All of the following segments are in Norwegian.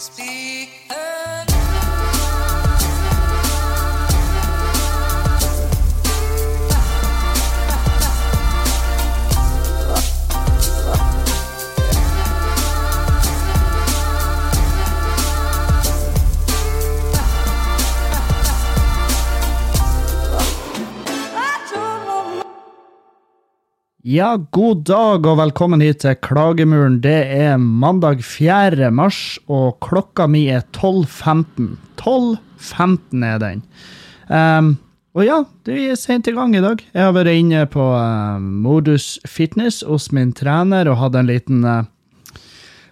Speak. Ja, god dag og velkommen hit til Klagemuren. Det er mandag 4. mars, og klokka mi er 12.15. 12.15 er den. Um, og ja, det er sent i gang i dag. Jeg har vært inne på uh, Modus Fitness hos min trener og hadde en liten, uh,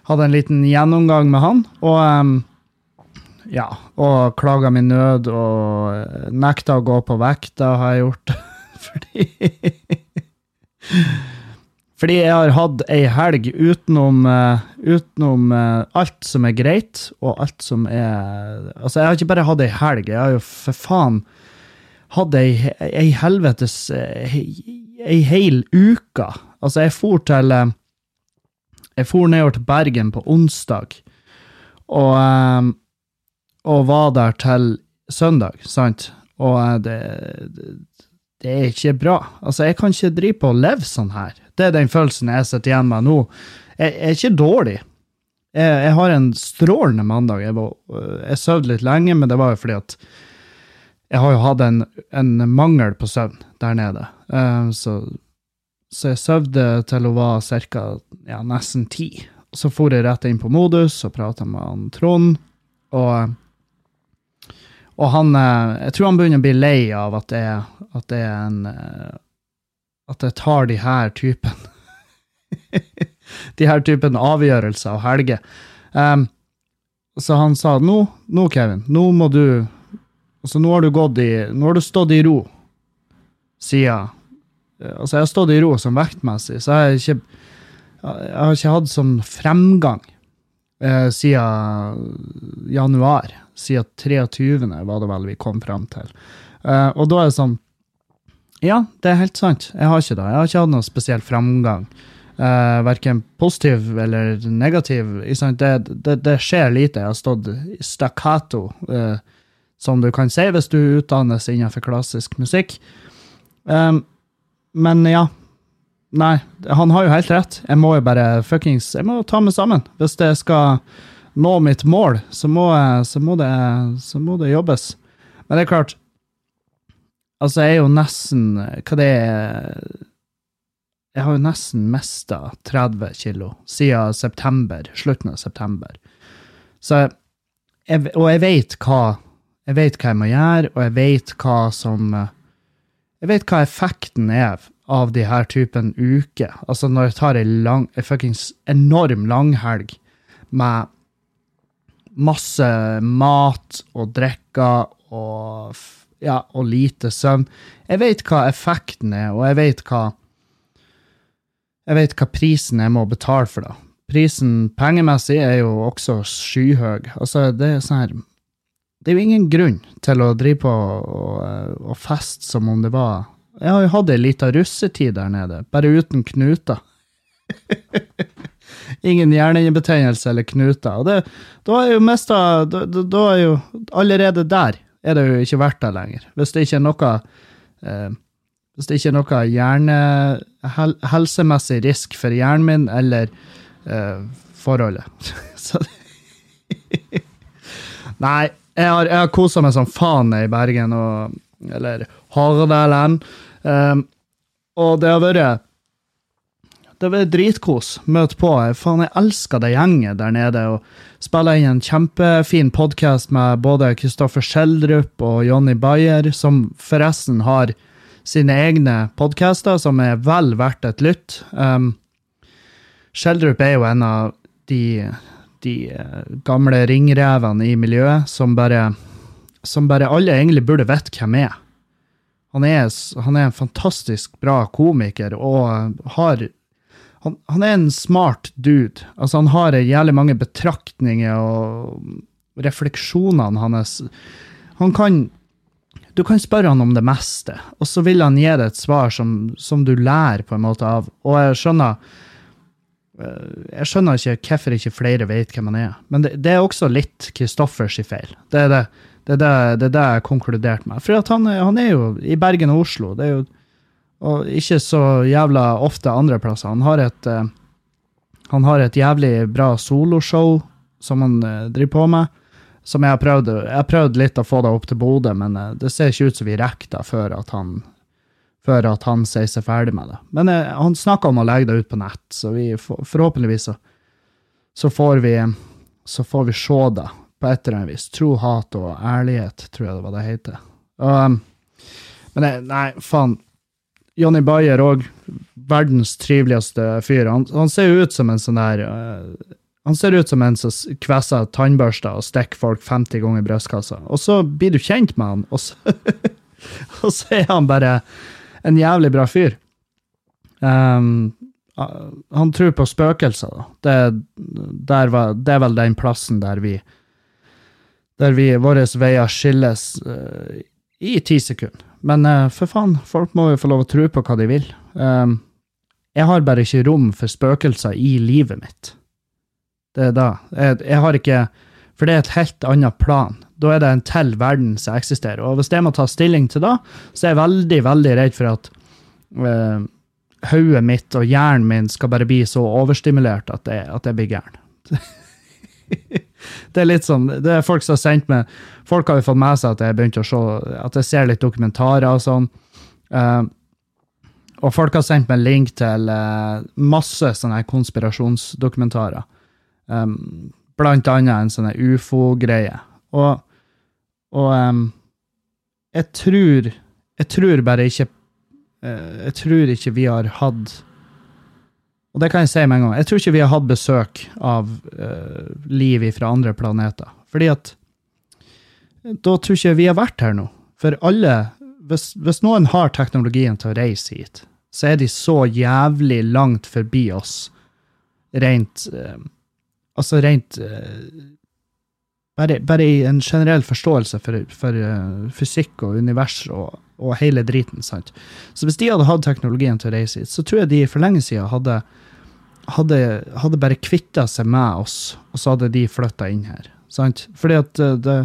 hadde en liten gjennomgang med han. Og um, ja, og klaga min nød og nekta å gå på vekta, har jeg gjort. Fordi fordi jeg har hatt ei helg utenom, uh, utenom uh, alt som er greit, og alt som er Altså, jeg har ikke bare hatt ei helg, jeg har jo for faen hatt ei, ei helvetes ei, Ei hel uke. Altså, jeg for til Jeg for nedover til Bergen på onsdag, og, og var der til søndag, sant? Og det, det er ikke bra. Altså, jeg kan ikke drive på å leve sånn her. Det er den følelsen jeg sitter igjen med nå. Jeg, jeg er ikke dårlig. Jeg, jeg, har en strålende mandag. Jeg, var, jeg sov litt lenge, men det var jo fordi at jeg har jo hatt en, en mangel på søvn der nede. Uh, så, så, jeg sov til hun var ca. Ja, nesten ti. Så for jeg rett inn på modus og prata med han Trond. Og og han eh, Jeg tror han begynner å bli lei av at det, at det er en eh, At jeg tar de her typen De her typen avgjørelser og helger. Um, så han sa nå, nå, Kevin, nå må du Altså, nå har du gått i Nå har du stått i ro siden Altså, jeg har stått i ro som vektmessig, så jeg har ikke Jeg har ikke hatt sånn fremgang eh, siden januar siden 23. var det vel vi kom fram til. Uh, og da er det sånn Ja, det er helt sant. Jeg har ikke det. Jeg har ikke hatt noe spesiell framgang. Uh, eh, verken positiv eller negativ. Det, det, det, skjer lite. Jeg har stått stakkato, uh, som du kan si hvis du utdannes innenfor klassisk musikk. Um, men ja. Nei, han har jo helt rett. Jeg må jo bare fuckings Jeg må ta meg sammen hvis det skal nå mitt mål, så må, så må, det, så må det jobbes. Men det er klart Altså, jeg er jo nesten Hva det er Jeg har jo nesten mista 30 kilo siden september, slutten av september. Så jeg, Og jeg vet hva jeg vet hva jeg må gjøre, og jeg vet hva som Jeg vet hva effekten er av de her typen uker. Altså når jeg tar ei lang, ei fuckings enorm langhelg med masse mat og drikker og, ja, og lite søvn. Jeg vet hva effekten er, og jeg vet hva jeg vet hva prisen jeg må betale for det. Prisen pengemessig er jo også skyhøy. Altså, det er sånn her Det er jo ingen grunn til å drive på og, og feste som om det var Jeg har jo hatt ei lita russetid der nede, bare uten knuter. ingen hjernehinnebetennelse eller knuter. Og det, da er jo mesta da, da, er jo Allerede der er det jo ikke verdt det lenger. Hvis det ikke er noe eh, Hvis det ikke er noe hjernehelsemessig risk for hjernen min eller eh, forholdet. Så Nei, jeg har, jeg har kosa meg som faen i Bergen, og, eller Hordaland. Um, og det har vært det var dritkos. Møte på. Faen, jeg elsker det gjenget der nede. og Spiller inn en kjempefin podkast med både Kristoffer Schjelderup og Jonny Bayer, som forresten har sine egne podcaster, som er vel verdt et lytt. Um, Schjelderup er jo en av de, de uh, gamle ringrevene i miljøet som bare, som bare alle egentlig burde vite hvem er. Han er, han er en fantastisk bra komiker og har han, han, er en smart dude. Altså, han har jævlig mange betraktninger og refleksjonene hans. Han kan Du kan spørre han om det meste, og så vil han gi deg et svar som, som, du lærer på en måte av. Og jeg skjønner eh, Jeg skjønner ikke hvorfor ikke flere vet hvem han er. Men det, det er også litt Kristoffers feil. Det er det, det, er det, det, er jeg konkluderte med. For han, han, er jo i Bergen og Oslo. Det er jo og ikke så jævla ofte andre plasser. Han har et, uh, han har et jævlig bra soloshow som han uh, driver på med. Som jeg har prøvd Jeg prøvd litt å få det opp til Bodø, men uh, det ser ikke ut som vi rekker det før at han før at han sier seg ferdig med det. Men eh, han snakka om å legge det ut på nett, så vi forhåpentligvis så, så, får vi så får vi se det på et eller annet vis. Tro, hat og ærlighet, tror jeg det var det heter. Um, men det, nei, faen. Jonny Bayer òg, verdens triveligste fyr. Han, han, ser ut som en sånn der uh, Han ser ut som en som kvesser tannbørster og stikker folk 50 ganger i brystkassa. Og så blir du kjent med han, og så, og så er han bare en jævlig bra fyr. Um, han tror på spøkelser, da. Det, var, det, er vel den plassen der vi Der vi, våre veier skilles uh, i ti sekunder. Men uh, for faen, folk må jo få lov å tro på hva de vil. Um, jeg har bare ikke rom for spøkelser i livet mitt. Det er da. Jeg, jeg har ikke For det er et helt annet plan. Da er det en til verden som eksisterer. Og hvis jeg må ta stilling til det, så er jeg veldig, veldig redd for at uh, hodet mitt og hjernen min skal bare bli så overstimulert at jeg, at jeg blir gæren. det er litt sånn, det er folk som har sendt meg Folk har jo fått med seg at jeg begynte å se, at jeg ser litt dokumentarer og sånn. Uh, og folk har sendt meg link til uh, masse sånne konspirasjonsdokumentarer. Um, blant annet en sånn ufo-greie. Og og um, jeg tror Jeg tror bare ikke uh, Jeg tror ikke vi har hatt Og det kan jeg si med en gang. Jeg tror ikke vi har hatt besøk av uh, liv fra andre planeter. Fordi at Da tror ikke vi har vært her nå. For alle hvis, hvis noen har teknologien til å reise hit, så er de så jævlig langt forbi oss rent uh, Altså rent uh, bare, bare, i en generell forståelse for, for uh, fysikk og univers og, og, hele driten. sant? Så hvis de hadde hatt teknologien til å reise hit, så tror jeg de for lenge siden hadde, hadde, hadde bare kvitta seg med oss, og så hadde de flytta inn her. sant? Fordi at uh, det,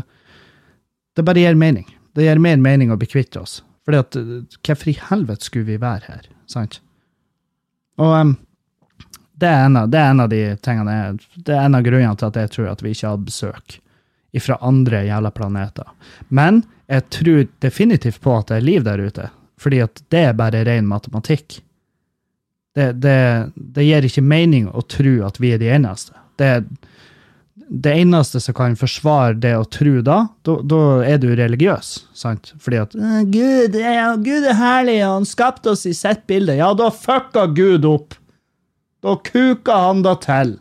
det bare gir mening. Det gir mer mening å bli kvitt oss. Fordi at uh, hvorfor i helvete skulle vi være her? sant? Og um, det er, av, det er, en av, de tingene Det er en av grunnene til at jeg tror at vi ikke hadde besøk fra andre jævla planeter. Men jeg tror definitivt på at det er liv der ute, fordi at det er bare ren matematikk. Det, det, det gir ikke mening å tro at vi er de eneste. Det, det eneste som kan forsvare det å tro da, da er du religiøs. sant? Fordi at Gud, ja, Gud er herlig, og han skapte oss i sitt bilde. Ja, da fucka Gud opp. Da kuka han da til.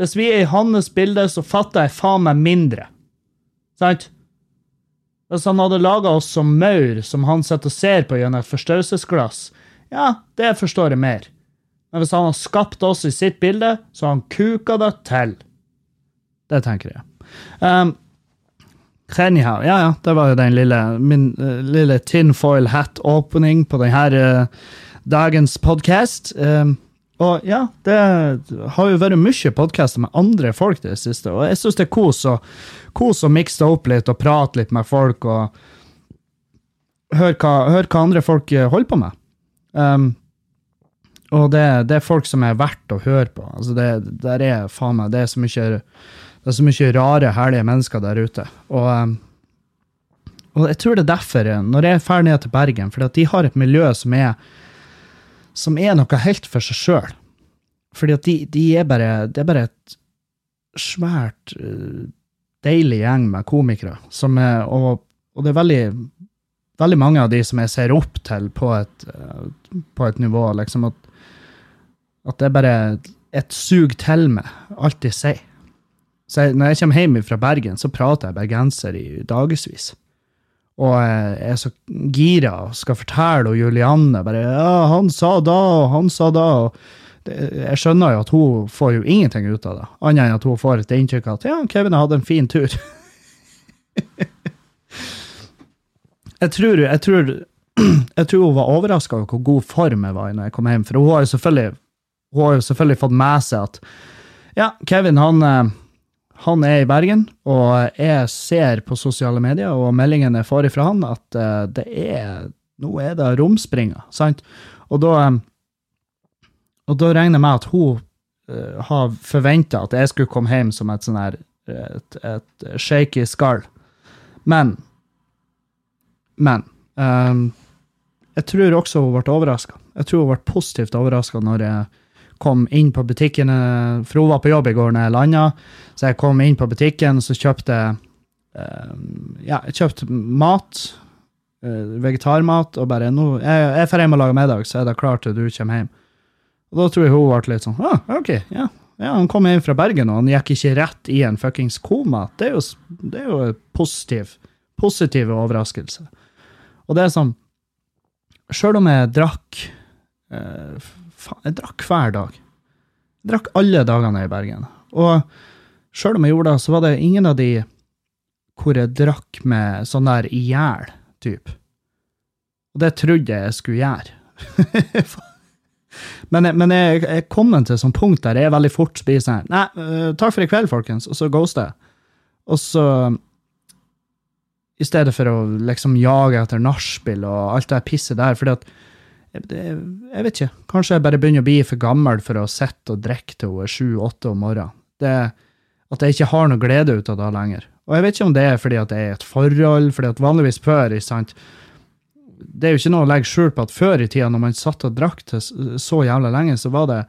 Hvis vi er i hans bilde, så fatter jeg faen meg mindre. Sant? Hvis han hadde laga oss som maur, som han sitter og ser på gjennom et forstørrelsesglass, ja, det forstår jeg mer. Men hvis han har skapt oss i sitt bilde, så har han kuka det til. Det tenker jeg. Um, ja, ja, det var jo den lille, min uh, lille tinfoil hat-opening på denne uh, dagens podkast. Um, og ja, det har jo vært mye podkaster med andre folk det siste, og jeg syns det er kos å, kos å mikse opp litt og prate litt med folk og høre hva, hør hva andre folk eh, holder på med. Um, og det, det, er folk som er verdt å høre på. Altså det, der er faen meg, det er så mye, det er så mye rare, herlige mennesker der ute. Og, um, og jeg tror det er derfor, når jeg ferdig ned til Bergen, for de har et miljø som er som er noe helt for seg sjøl. Fordi at de, de, er bare Det er bare et svært, uh, deilig gjeng med komikere. Som er, og, og, det er veldig, veldig mange av de som jeg ser opp til på et, uh, på et nivå, liksom at, at det er bare et sug til meg, alt de sier. Så jeg, når jeg kommer hjem fra Bergen, så prater jeg bergenser i dagevis. Og jeg er så gira og skal fortelle og Julianne bare ja, 'Han sa da, og han sa da.' Det, jeg skjønner jo at hun får jo ingenting ut av det, annet enn at hun får et inntrykk av at ja, Kevin hadde en fin tur. jeg, tror, jeg, tror, jeg tror hun var overraska over hvor god form jeg var i når jeg kom hjem. For hun har jo selvfølgelig har jo selvfølgelig fått med seg at ja, Kevin han, eh, han er i Bergen, og jeg ser på sosiale medier, og meldingene jeg får ifra han at eh, det er Nå er det romspringer, sant? Og da, eh, og da regner jeg med at hun har forventa at jeg skulle komme hjem som et sånn her et, et shaky skall. Men Men um, jeg tror også hun ble overraska. Jeg tror hun ble positivt overraska når jeg kom inn på butikken, for hun var på jobb i går når jeg landa. Så jeg kom inn på butikken, så kjøpte um, ja, jeg kjøpte mat. Uh, vegetarmat. Og bare nå, jeg, jeg får hjem og lager middag, så er det klart til du kommer hjem. Og da tror jeg hun ble litt sånn ah, OK, ja. ja. Han kom inn fra Bergen, og han gikk ikke rett i en fuckings koma. Det er jo, det er jo positiv, positive overraskelse. Og det er sånn Sjøl om jeg drakk eh, jeg drakk hver dag. Jeg drakk alle dagene i Bergen. Og sjøl om jeg gjorde det, så var det ingen av de hvor jeg drakk med sånn der i hjel, type. Og det trodde jeg jeg skulle gjøre. men, men jeg jeg kom til et sånt punkt der jeg er veldig fort spiser Nei, uh, takk for i kveld, folkens. Og så ghoster jeg. Og så I stedet for å liksom jage etter nachspiel og alt det pisset der. fordi at det, jeg vet ikke. Kanskje jeg bare begynner å bli for gammel for å sitte og drikke til hun er sju-åtte om morgenen. Det, at jeg ikke har noe glede ut av det lenger. Og jeg vet ikke om det er fordi at det er et forhold, fordi at vanligvis før sant, Det er jo ikke noe å legge skjul på at før i tida, når man satt og drakk til så jævla lenge, så var det,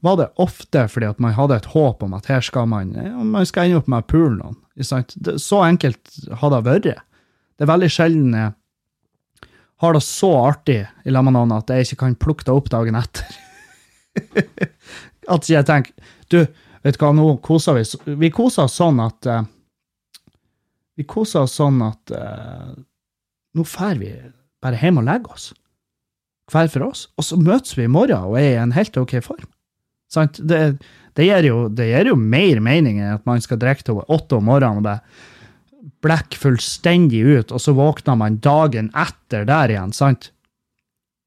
var det ofte fordi at man hadde et håp om at her skal man man skal ende opp med å pule noen. Så enkelt har det vært. Det er veldig sjelden har det så artig i lag med noen at jeg ikke kan plukke det opp dagen etter. at jeg tenker Du, vet du hva, nå koser vi Vi koser oss sånn at uh, Vi koser oss sånn at uh, nå drar vi bare hjem og legger oss. Hver for oss. Og så møtes vi i morgen og er i en helt OK form. Sant? Det, det, gir jo, det gir jo mer mening enn at man skal drikke til åtte om morgenen og bare blekk fullstendig ut, og så våkna man dagen etter der igjen, sant?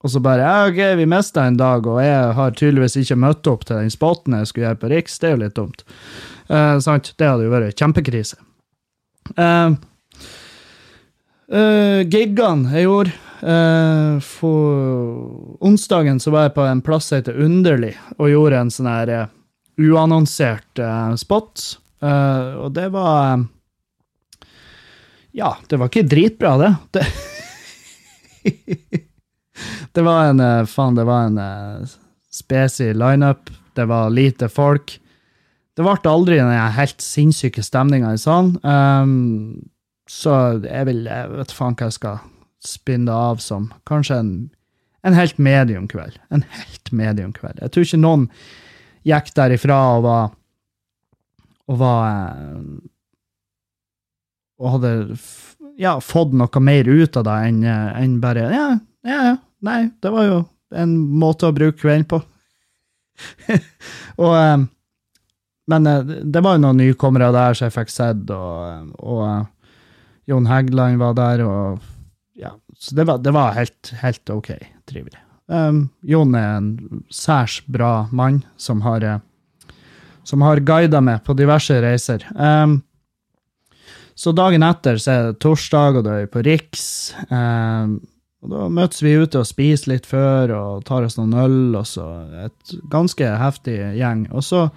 Og så bare ja, OK, vi mista en dag, og jeg har tydeligvis ikke møtt opp til den spoten jeg skulle gjøre på Riks. Det er jo litt dumt. Eh, sant? Det hadde jo vært kjempekrise. Eh, eh, giggene jeg gjorde uh, For onsdagen så var jeg på en plass som heter Underlig, og gjorde en sånn her uannonsert spot. og det var ja, det var ikke dritbra, det. Det, det var en eh, Faen, det var en uh, spesi lineup. Det var lite folk. Det ble aldri den helt sinnssyke stemninga i salen. Um, så jeg vil Jeg vet faen hva jeg skal spinne det av som. Kanskje en, en helt medium kveld. En helt medium kveld. Jeg tror ikke noen gikk derifra og var og var uh, og hadde ja, fått noe mer ut av det enn en bare ja, ja, ja, nei, det var jo en måte å bruke kvelden på. og, eh, men eh, det var jo noen nykommere der som jeg fikk sett, og, og eh, Jon Hægland var der, og ja, så det var, det var helt, helt, ok trivelig. Um, Jon er en særs bra mann som har, som har guida meg på diverse reiser. Um, så dagen etter så er det torsdag, og da er vi på Riks. Eh, og da møtes vi ute og spiser litt før og tar oss noen øl, og så et ganske heftig gjeng. Og så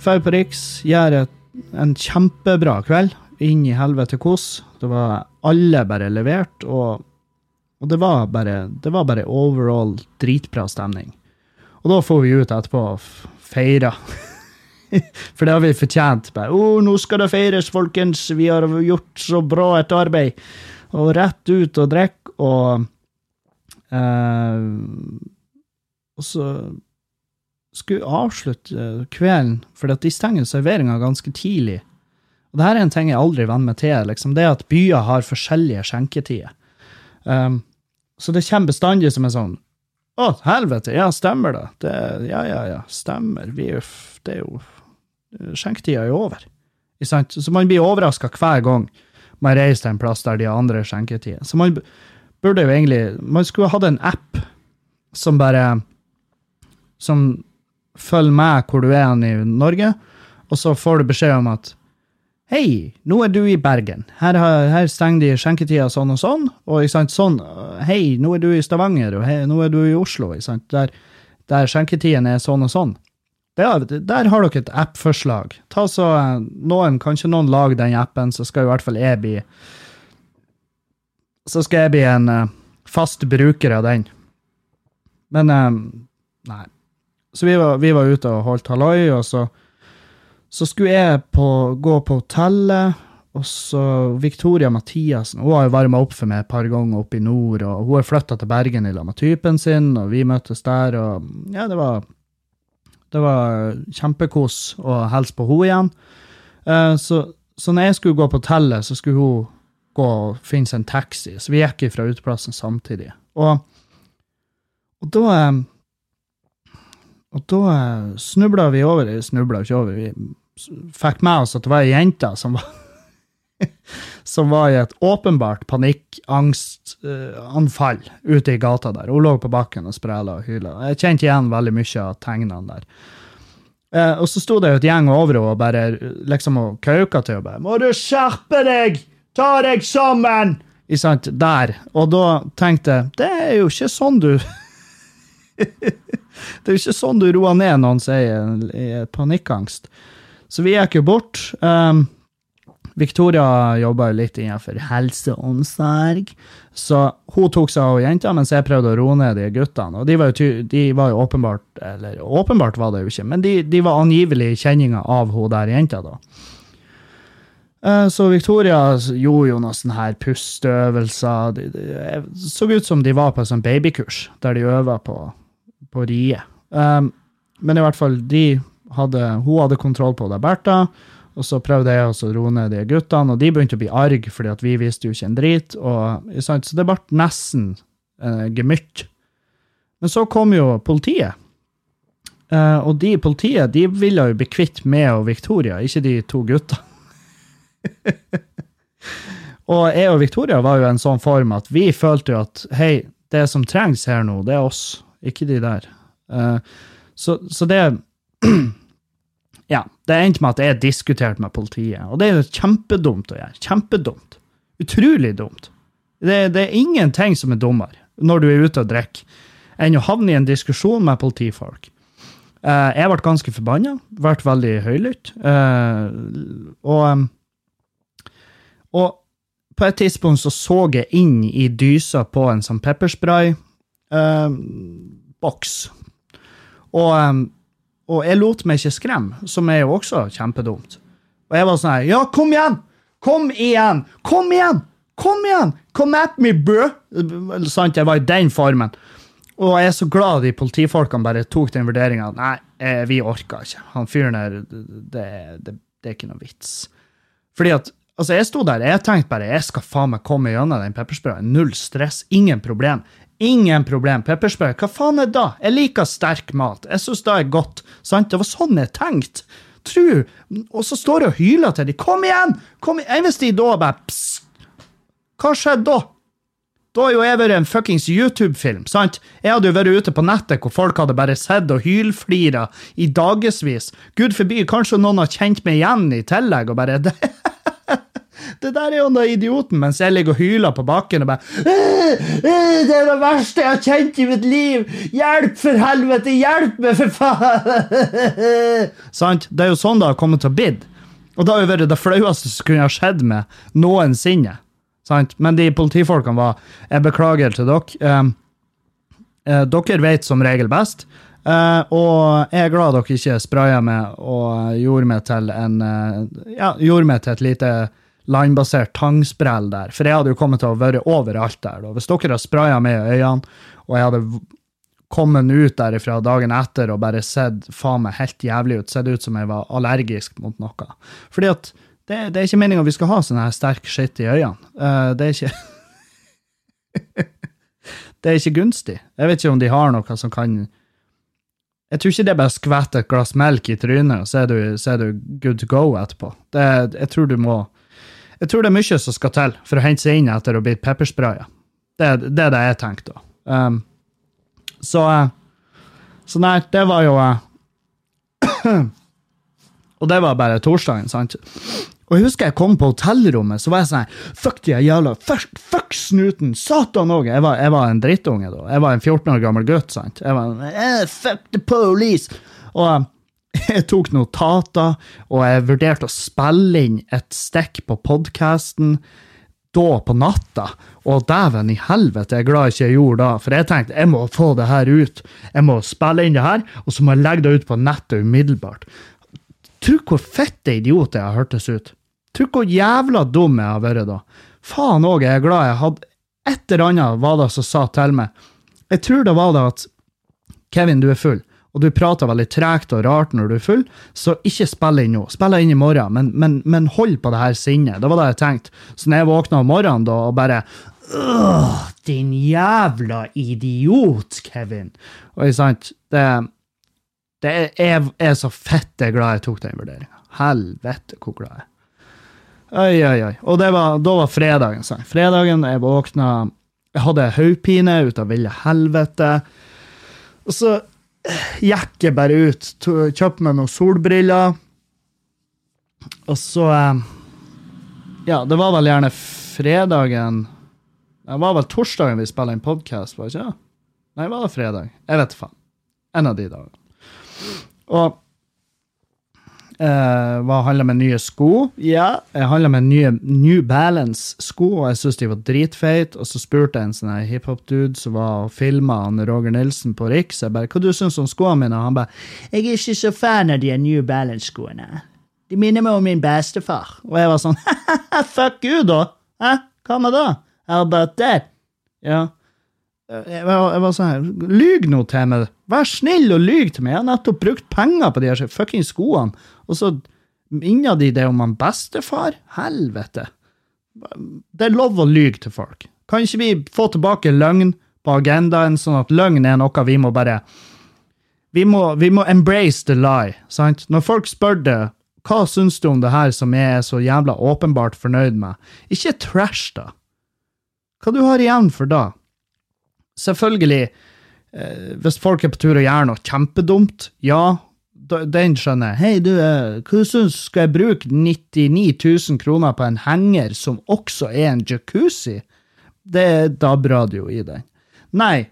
drar vi på Riks, gjør et, en kjempebra kveld. Inn i helvete kos. Det var alle bare levert, og, og det, var bare, det var bare overall dritbra stemning. Og da får vi ut etterpå og feire. For det har vi fortjent. Å, oh, 'Nå skal det feires, folkens! Vi har gjort så bra et arbeid!' Og rett ut og drikke, og eh, Og så skulle avslutte kvelden, for de stenger serveringa ganske tidlig. Og det her er en ting jeg aldri venner meg til. liksom, Det at byer har forskjellige skjenketider. Um, så det kommer bestandig som en sånn Å, helvete, ja, stemmer det? det ja, ja, ja, stemmer. Vi, det er jo skjenketida er over. Så man blir overraska hver gang man reiser til en plass der de har andre skjenketider. Så man burde jo egentlig Man skulle hatt en app som bare Som følger med hvor du er i Norge, og så får du beskjed om at Hei, nå er du i Bergen. Her, her stenger de skjenketida sånn og sånn. Og ikke sant, sånn, hei, nå er du i Stavanger, og hei, nå er du i Oslo. Ikke sant, der, der skjenketiden er sånn og sånn. Er, der har dere et app-forslag. Ta så, eh, noen, Kanskje noen lager den appen, så skal i hvert fall jeg bli Så skal jeg bli en eh, fast bruker av den. Men eh, nei. Så vi var, vi var ute og holdt halloi, og så, så skulle jeg på, gå på hotellet. Og så Victoria Mathiasen hun har jo varma opp for meg et par ganger oppe i nord. og Hun har flytta til Bergen i lag med typen sin, og vi møttes der. og ja, Det var, det var kjempekos å hilse på henne igjen. Eh, så, så når jeg skulle gå på hotellet, så skulle hun gå og finne seg en taxi. Så vi gikk fra uteplassen samtidig. Og, og da og da eh, snubla vi over Snubla ikke over, vi fikk med oss at det var ei jente som var som var i et åpenbart panikkangstanfall ute i gata der. Hun lå på bakken og sprela og hyla. Jeg kjente igjen veldig mye av tegnene der. Eh, og så sto det jo et gjeng over henne og bare liksom og kauka til henne. 'Må du skjerpe deg! Ta deg sammen!' I sant? Der. Og da tenkte jeg det er jo ikke sånn du Det er jo ikke sånn du roer ned noen som er i panikkangst. Så vi gikk jo bort. Um, Victoria jobba jo litt innenfor helse og omsorg, så hun tok seg av jenta, mens jeg prøvde å roe ned de guttene. Og de var jo, de var jo åpenbart Eller åpenbart var det jo ikke, men de, de var angivelig kjenninger av hun der jenta, da. Eh, Så Victoria gjorde jo noen sånne her pusteøvelser. Det så ut som de var på et sånt babykurs, der de øver på, på rie. Um, men i hvert fall, de hadde, hun hadde kontroll på det, Bertha. Og så prøvde jeg også å roe ned de guttene, og de begynte å bli arg, fordi at vi visste jo ikke en drit. Og, så det ble nesten eh, gemytt. Men så kom jo politiet. Eh, og de politiet de ville jo bli kvitt meg og Victoria, ikke de to gutta. og jeg og Victoria var jo en sånn form at vi følte jo at hei, det som trengs her nå, det er oss, ikke de der. Eh, så, så det Ja, det endte med at jeg diskuterte med politiet, og det er jo kjempedumt å gjøre. Kjempedumt. Utrolig dumt. Det, det er ingenting som er dummere når du er ute og drikker, enn å havne i en diskusjon med politifolk. Uh, jeg ble ganske forbanna, ble veldig høylytt. Uh, og, og på et tidspunkt så så jeg inn i dysa på en sånn pepperspray-boks. og, em, og jeg lot meg ikke skremme, som er jo også kjempedumt. Og jeg var sånn her Ja, kom igjen! Kom igjen! Kom igjen! Kom igjen! Come at me, bro! Sant, jeg var i den formen. Og jeg er så glad de politifolkene bare tok den vurderinga. Nei, eh, vi orka ikke. Han fyren der, det, det, det er ikke noe vits. Fordi at Altså, jeg sto der, jeg tenkte bare jeg skal faen meg komme gjennom den peppersprayen. Null stress, ingen problem. Ingen problem. Pepperspray, hva faen er det da? Jeg liker sterk mat. Jeg syns det er godt. Sant? Det var sånn jeg tenkte. Tru. Og så står jeg og hyler til dem. Kom igjen! Kom igjen! Hvis de da bare psst. Hva skjedde da? Da har jo jeg vært en fuckings YouTube-film, sant? Jeg hadde jo vært ute på nettet hvor folk hadde bare sett og hylflira i dagevis. Gud forby, kanskje noen har kjent meg igjen i tillegg og bare det, der er jo noe idioten, mens jeg ligger og hyler på bakken og bare «Øh, øh, Det er det verste jeg har kjent i mitt liv! Hjelp, for helvete! Hjelp meg, for faen! Sant? Det er jo sånn det har kommet til å bli. Og det har jo vært det flaueste som kunne ha skjedd med noensinne. Sant? Men de politifolkene var Jeg beklager til dere. Um, eh, dere vet som regel best. Eh, og jeg er glad dere ikke spraya meg og gjorde meg til en eh, Ja, gjorde meg til et lite landbasert tangsprell der. For jeg hadde jo kommet til å være overalt der. Hvis dere har spraya meg i øynene, og jeg hadde kommet ut derifra dagen etter og bare sett faen meg helt jævlig ut, sett ut som jeg var allergisk mot noe. Fordi at det, det er ikke meninga vi skal ha sånn her sterk skitt i øynene. Uh, det er ikke Det er ikke gunstig. Jeg vet ikke om de har noe som kan Jeg tror ikke det er bare å skvette et glass melk i trynet, og så er du, så er du good to go etterpå. Det, jeg tror du må Jeg tror det er mye som skal til for å hente seg inn etter å bli pepperspraya. Det, er det jeg tenkte, da. Um, så, eh, så nei, det var jo eh, Og det var bare torsdagen, sant? Og jeg husker jeg kom på hotellrommet, så var jeg sånn Fuck de jævla Fuck, fuck snuten! Satan òg! Jeg, jeg var en drittunge da. Jeg var en 14 år gammel gutt, sant? Jeg var eh, Fuck the police! Og jeg tok notater, og jeg vurderte å spille inn et stikk på podkasten da på natta. Og dæven i helvete, jeg er glad ikke jeg gjorde det. For jeg tenkte jeg må få det her ut. Jeg må spille inn det her, og så må jeg legge det ut på nettet umiddelbart. Tro hvor fette idiot jeg har hørtes ut. Tro hvor jævla dum jeg har vært da. Faen òg, jeg er glad jeg hadde Et eller annet var det som sa til meg. Jeg tror det var det at Kevin, du er full, og du prater veldig tregt og rart når du er full, så ikke spill inn nå. Spill inn i morgen, men, men, men hold på det her sinnet. Det var det jeg tenkte. Så når jeg våkna om morgenen da, og bare Åh, din jævla idiot, Kevin. Og ikke sant, det det er, jeg er så fette glad jeg tok den vurderinga. Helvete, hvor glad jeg er. Oi, oi, oi. Og var, da var fredagen. Sant? Fredagen, jeg våkna Jeg hadde hodepine ut av ville helvete. Og så gikk jeg bare ut, kjøpte meg noen solbriller. Og så eh, Ja, det var vel gjerne fredagen Det var vel torsdagen vi spilte inn podkast, var det ikke? Nei, var det fredag? Jeg vet faen. En av de dagene. Og eh, hva handla med nye sko? Ja, jeg handla med nye New Balance-sko, og jeg syntes de var dritfeite. Og så spurte jeg en sånn hiphop-dude som var og filma Roger Nilsen på Riks, jeg bare, hva du syns om skoene mine? Og han bare jeg er ikke så fan av de New Balance-skoene. De minner meg om min bestefar. Og jeg var sånn fuck you, da! Hæ? Hva med det? How about that? Ja. Jeg var, jeg var sånn Lyg nå til meg. Vær snill og lyg til meg. Jeg har nettopp brukt penger på de her fuckings skoene, og så minner de det om han bestefar? Helvete. Det er lov å lyge til folk. Kan ikke vi få tilbake løgn på agendaen, sånn at løgn er noe vi må bare Vi må, vi må embrace the lie, sant? Når folk spør det hva syns du om det her som jeg er så jævla åpenbart fornøyd med, ikke trash, da. Hva du har igjen for da? Selvfølgelig, eh, hvis folk er på tur og gjør noe kjempedumt, ja, den skjønner jeg. Hei, du, eh, hva syns skal jeg bruke 99 000 kroner på en henger som også er en jacuzzi? Det er DAB-radio i den. Nei,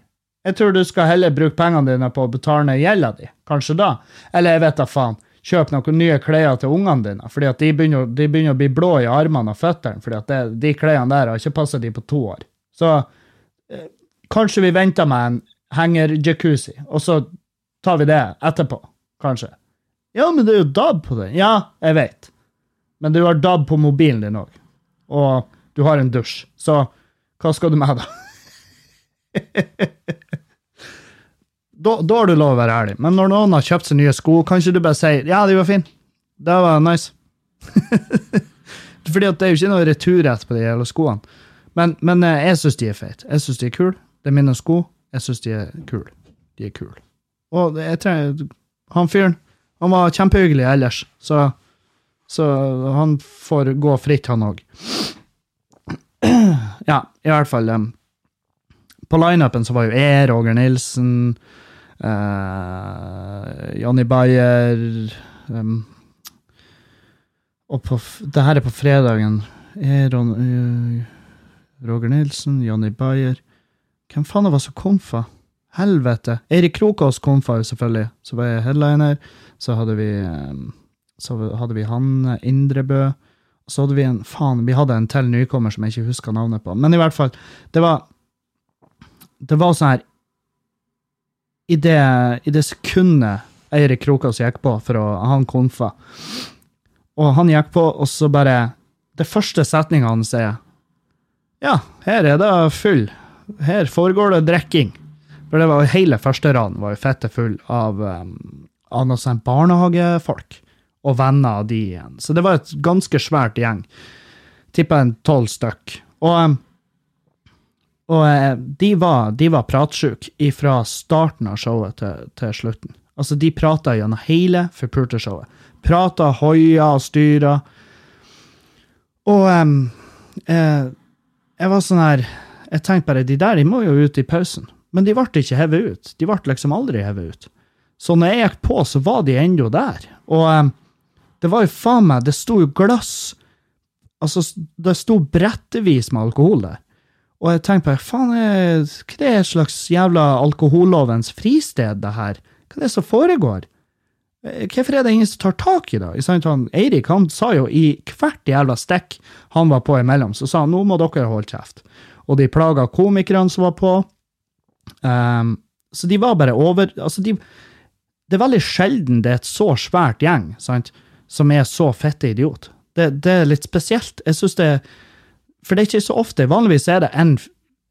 jeg tror du skal heller bruke pengene dine på å betale ned gjelda di. Kanskje da. Eller jeg vet da faen. Kjøp noen nye klær til ungene dine, fordi at de begynner, de begynner å bli blå i armene og føttene, fordi at det, de klærne der har ikke passet de på to år. Så kanskje vi venter med en henger-jacuzzi, og så tar vi det etterpå, kanskje. Ja, men det er jo DAB på den. Ja, jeg vet. Men du har DAB på mobilen din òg. Og du har en dusj. Så hva skal du med, da? da, har du lov å være ærlig. Men når noen har kjøpt seg nye sko, kan ikke du bare si ja, de var fine. Det var nice. Fordi det er jo ikke noe returrett på de hele skoene. Men, men eh, jeg syns de er feite. Jeg syns de er kule. Det er mine sko. Jeg syns de er kule. De er kule. Og jeg trenger Han fyren, han var kjempehyggelig ellers, så, så han får gå fritt, han òg. Ja, i hvert fall. Um, på lineupen så var jo jeg, Roger Nilsen, uh, Jonny Bayer um, Og på, det her er på fredagen. Jeg, Ron, uh, Roger Nilsen, Jonny Bayer Hvem faen var som komfa? Helvete! Eirik Krokås komfa jo selvfølgelig. Så var jeg headliner. Så hadde vi um, Så hadde vi Hanne Indrebø. Så hadde vi en Faen, vi hadde en til nykommer som jeg ikke husker navnet på. Men i hvert fall, det var Det var sånn her I det, i det sekundet Eirik Krokås gikk på for å Han konfa. Og han gikk på, og så bare Det første setninga han sier Ja, her er det full. Her foregår det drikking. For det var hele første raden var jo fette full av, um, av sånn barnehagefolk. Og venner av de igjen. Så det var et ganske svært gjeng. Tippa en tolv stykk. Og, um, og eh, de var, de var pratsjuke fra starten av showet til, til slutten. Altså, de prata gjennom hele forpulte showet. Prata, hoia og styra. Og um, eh, jeg var sånn her Jeg tenkte bare, de der de må jo ut i pausen. Men de ble ikke hevet ut. De ble liksom aldri hevet ut. Så når jeg gikk på, så var de ennå der. Og um, det var jo faen meg Det sto jo glass Altså, det sto brettevis med alkohol der. Og jeg tenkte på faen, er, hva er det slags jævla alkohollovens fristed, det her? Hva er det som foregår? Eh, Hvorfor er det ingen som tar tak i det? Eirik han sa jo i hvert jævla stikk han var på imellom, så sa han nå må dere holde kjeft. Og de plaga komikerne som var på. Um, så de var bare over Altså, de Det er veldig sjelden det er et så svært gjeng sant, som er så fette idiot. Det, det er litt spesielt. Jeg synes det For det er ikke så ofte. Vanligvis er det en,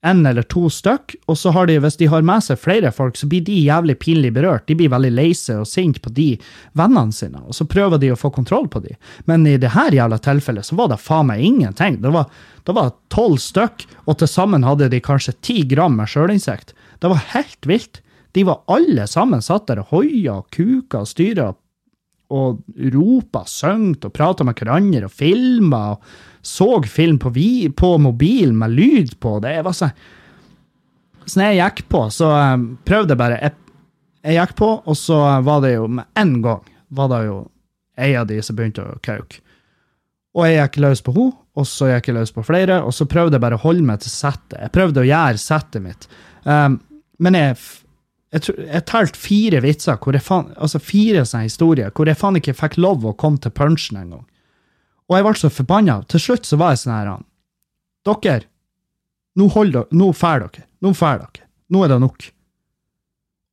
en eller to stykk, og så har de, hvis de har med seg flere folk, så blir de jævlig pinlig berørt. De blir veldig lei seg og sinte på de vennene sine, og så prøver de å få kontroll på de. Men i det her jævla tilfellet så var det faen meg ingenting. Det var tolv stykk, og til sammen hadde de kanskje ti gram med sjølinnsikt. Det var helt vilt. De var alle sammen satt der og hoia og kuka og styra og ropa, søngt og prata med hverandre og filma og så film på, vi, på mobil med lyd på. Det var Så når jeg gikk på, så um, prøvde jeg bare jeg, jeg gikk på, og så var det jo med en gang var det jo ei av de som begynte å kauke. Og jeg gikk løs på henne, og så gikk jeg løs på flere, og så prøvde jeg bare å holde meg til settet. Jeg prøvde å gjøre settet mitt. Um, men jeg, jeg, jeg telte fire vitser, hvor jeg faen, altså fire sånne historier, hvor jeg faen ikke fikk lov å komme til punchen engang. Og jeg ble så forbanna. Til slutt så var jeg sånn her Dere, nå nå drar dere. Nå fær dere. Nå er det nok.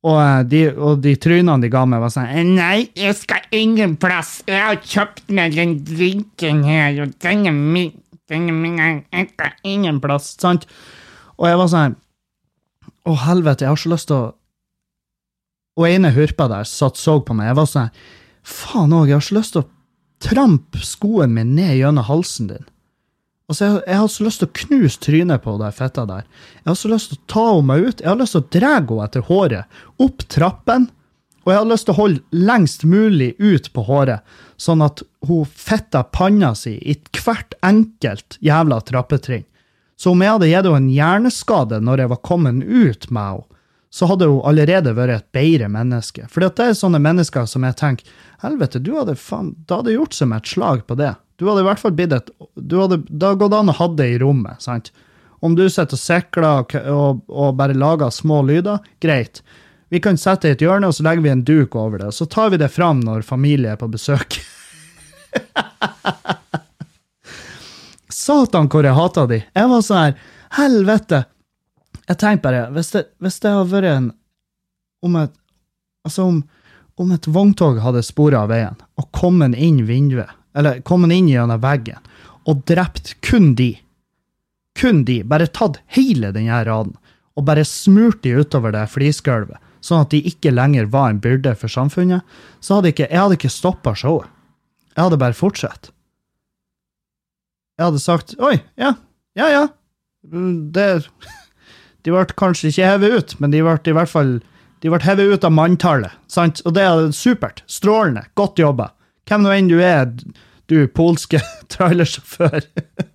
Og eh, de, og de trynene de ga meg, var sånn «Eh, Nei, jeg skal ingen plass. Jeg har kjøpt meg den drinken her, og den er min. Den er min. Jeg skal ingen plass. sant? Og jeg var sånn Å, helvete, jeg har så lyst til å Og ene hurpa der satt så på meg. Jeg var sånn Faen òg, jeg har så lyst til å trampe skoen min ned gjennom halsen din. Altså, jeg, jeg har så lyst til å knuse trynet på den fetta der. Jeg har så lyst til å ta henne meg ut. Jeg har lyst til å dra henne etter håret opp trappen. Og jeg har lyst til å holde lengst mulig ut på håret, sånn at hun fetta panna si i hvert enkelt jævla trappetrinn. Så om jeg hadde gitt henne en hjerneskade når jeg var kommet ut med henne, så hadde hun allerede vært et bedre menneske. For det er sånne mennesker som jeg tenker helvete, du hadde faen, det hadde gjort som et slag på det. Du hadde i hvert fall blitt et du hadde, Det hadde gått an å ha det i rommet. sant? Om du sitter og sikler og, og, og bare lager små lyder, greit. Vi kan sette det i et hjørne, og så legger vi en duk over det. Så tar vi det fram når familie er på besøk. Satan, hvor jeg hata de. Jeg var sånn her, helvete. Jeg tenker bare, hvis det, hvis det hadde vært en Om et Altså, om, om et vogntog hadde sporet av veien og kommet inn vinduet, eller kommet inn gjennom veggen, og drept kun de, kun de, bare tatt hele denne raden, og bare smurt de utover det flisgulvet, sånn at de ikke lenger var en byrde for samfunnet, så hadde ikke, jeg hadde ikke stoppa showet. Jeg hadde bare fortsatt. Jeg hadde sagt oi, ja, ja, ja. Det De ble kanskje ikke hevet ut, men de ble i hvert fall de ble hevet ut av manntallet. sant? Og det er supert. Strålende. Godt jobba. Hvem nå enn du er, du polske trailersjåfør.